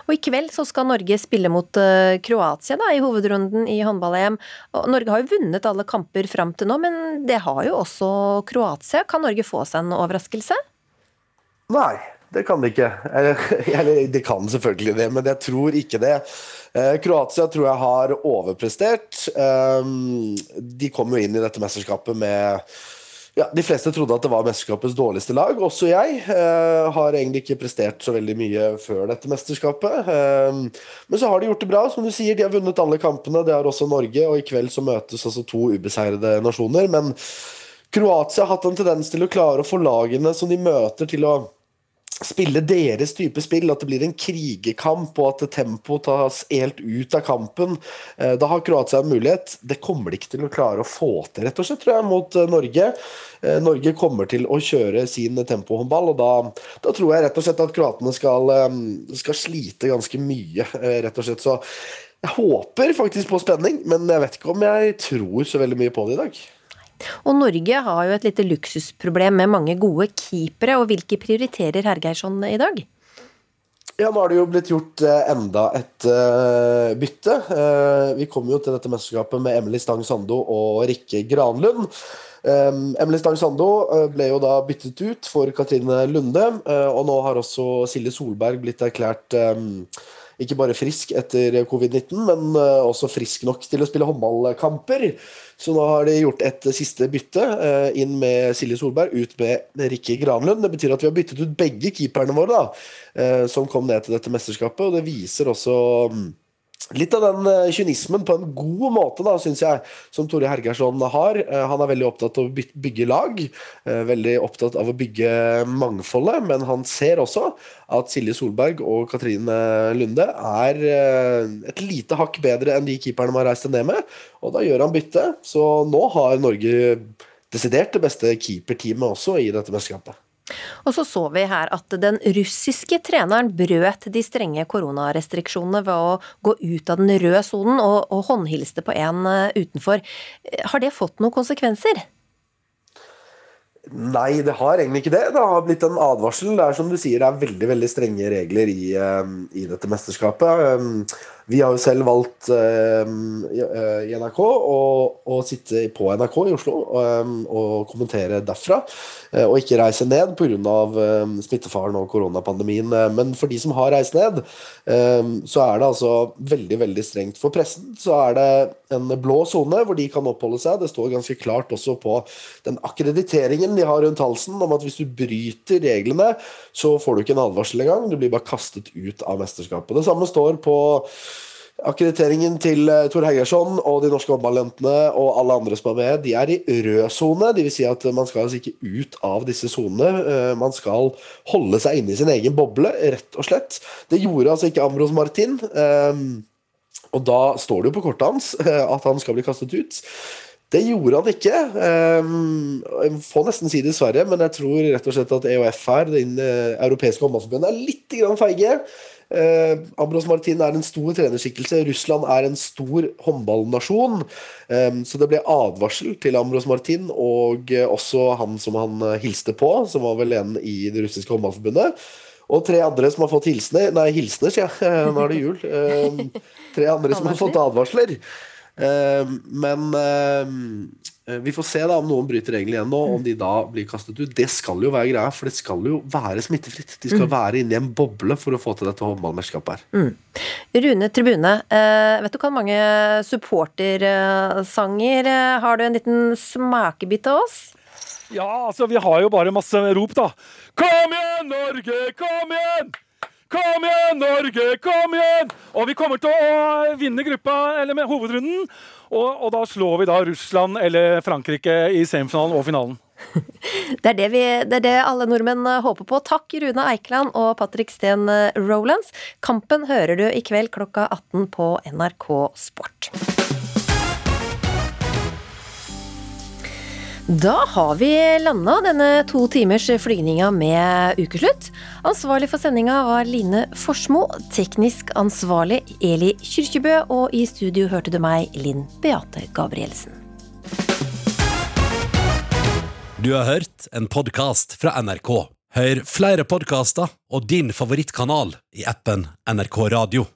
Og i kveld så skal Norge spille mot eh, Kroatia da, i hovedrunden i håndball-EM. Norge har jo vunnet alle kamper fram til nå, men det har jo også Kroatia. Kan Norge få seg en overraskelse? Nei, det kan de ikke. Eller, de kan selvfølgelig det, men jeg tror ikke det. Eh, Kroatia tror jeg har overprestert. Um, de kom jo inn i dette mesterskapet med ja, De fleste trodde at det var mesterskapets dårligste lag. Også jeg eh, har egentlig ikke prestert så veldig mye før dette mesterskapet. Eh, men så har de gjort det bra. Som du sier, de har vunnet alle kampene. Det har også Norge. Og i kveld så møtes altså to ubeseirede nasjoner. Men Kroatia har hatt en tendens til å klare å få lagene som de møter, til å spille deres type spill, at det blir en krigerkamp og at tempoet tas helt ut av kampen. Eh, Da har Kroatia en mulighet. Det kommer de ikke til å klare å få til, rett og slett, tror jeg, mot eh, Norge. Eh, Norge kommer til å kjøre sin tempohåndball, og da, da tror jeg rett og slett at kroatene skal, skal slite ganske mye, rett og slett. Så jeg håper faktisk på spenning, men jeg vet ikke om jeg tror så veldig mye på det i dag. Og Norge har jo et lite luksusproblem med mange gode keepere, og hvilke prioriterer Hergeirsson i dag? Ja, nå har det jo blitt gjort eh, enda et uh, bytte. Uh, vi kom jo til dette mesterskapet med Emily Stang Sando og Rikke Granlund. Um, Emily Stang Sando ble jo da byttet ut for Katrine Lunde, og nå har også Silje Solberg blitt erklært um, ikke bare frisk etter covid-19, men også frisk nok til å spille håndballkamper. Så nå har de gjort et siste bytte, inn med Silje Solberg, ut med Rikke Granlund. Det betyr at vi har byttet ut begge keeperne våre, da, som kom ned til dette mesterskapet. Og det viser også mm, Litt av den uh, kynismen på en god måte, da, syns jeg, som Tore Hergersson har. Uh, han er veldig opptatt av å bygge lag, uh, veldig opptatt av å bygge mangfoldet. Men han ser også at Silje Solberg og Katrine Lunde er et lite hakk bedre enn de keeperne man har reist ned med. Og da gjør han bytte. Så nå har Norge desidert det beste keeperteamet også i dette mesterskapet. Og så så vi her at den russiske treneren brøt de strenge koronarestriksjonene ved å gå ut av den røde sonen og, og håndhilste på en eh, utenfor. Har det fått noen konsekvenser? Nei, det har egentlig ikke det. Det har blitt en advarsel. Det er som du sier, det er veldig veldig strenge regler i, eh, i dette mesterskapet. Vi har jo selv valgt um, i NRK å, å, sitte på NRK i Oslo um, og kommentere derfra. Uh, og ikke reise ned pga. Um, smittefaren og koronapandemien. Men for de som har reist ned, um, så er det altså veldig veldig strengt. For pressen så er det en blå sone hvor de kan oppholde seg. Det står ganske klart også på den akkrediteringen de har rundt halsen om at hvis du bryter reglene, så får du ikke en advarsel engang. Du blir bare kastet ut av mesterskapet. Det samme står på Akkrediteringen til uh, Tor Hergersson og de norske håndballjentene og alle andre som er med, de er i rød sone. Dvs. Si at man skal altså ikke ut av disse sonene. Uh, man skal holde seg inne i sin egen boble, rett og slett. Det gjorde altså ikke Ambros Martin. Og da står det jo på kortet hans uh, at han skal bli kastet ut. Det gjorde han ikke. Um, jeg får nesten si dessverre, men jeg tror rett og slett at EOF her, det europeiske håndballforbundet, er litt feige. Eh, Ambros Martin er en stor trenerskikkelse. Russland er en stor håndballnasjon. Eh, så det ble advarsel til Ambros Martin og eh, også han som han eh, hilste på, som var vel en i det russiske håndballforbundet. Og tre andre som har fått hilsener Nei, hilsener, sier jeg. Ja. <laughs> nå er det jul. Eh, tre andre som har fått advarsler. Men Eh, vi får se da om noen bryter reglene igjen nå, om de da blir kastet ut. Det skal jo være greia, for det skal jo være smittefritt. De skal mm. være inni en boble for å få til dette håndballmesterskapet her. Mm. Rune Tribune, eh, vet du hva mange supportersanger eh, Har du en liten smakebit av oss? Ja, altså vi har jo bare masse rop, da. Kom igjen, Norge! Kom igjen! Kom igjen, Norge! Kom igjen! Og vi kommer til å vinne gruppa, eller med hovedrunden. Og, og da slår vi da Russland eller Frankrike i semifinalen og finalen. <laughs> Det er det, vi, det er det, alle nordmenn håper på. Takk Rune Eikeland og Patrick Steen Rolands. Kampen hører du i kveld klokka 18 på NRK Sport. Da har vi landa denne to timers flygninga med ukeslutt. Ansvarlig for sendinga var Line Forsmo. Teknisk ansvarlig Eli Kyrkjebø. Og i studio hørte du meg, Linn Beate Gabrielsen. Du har hørt en podkast fra NRK. Hør flere podkaster og din favorittkanal i appen NRK Radio.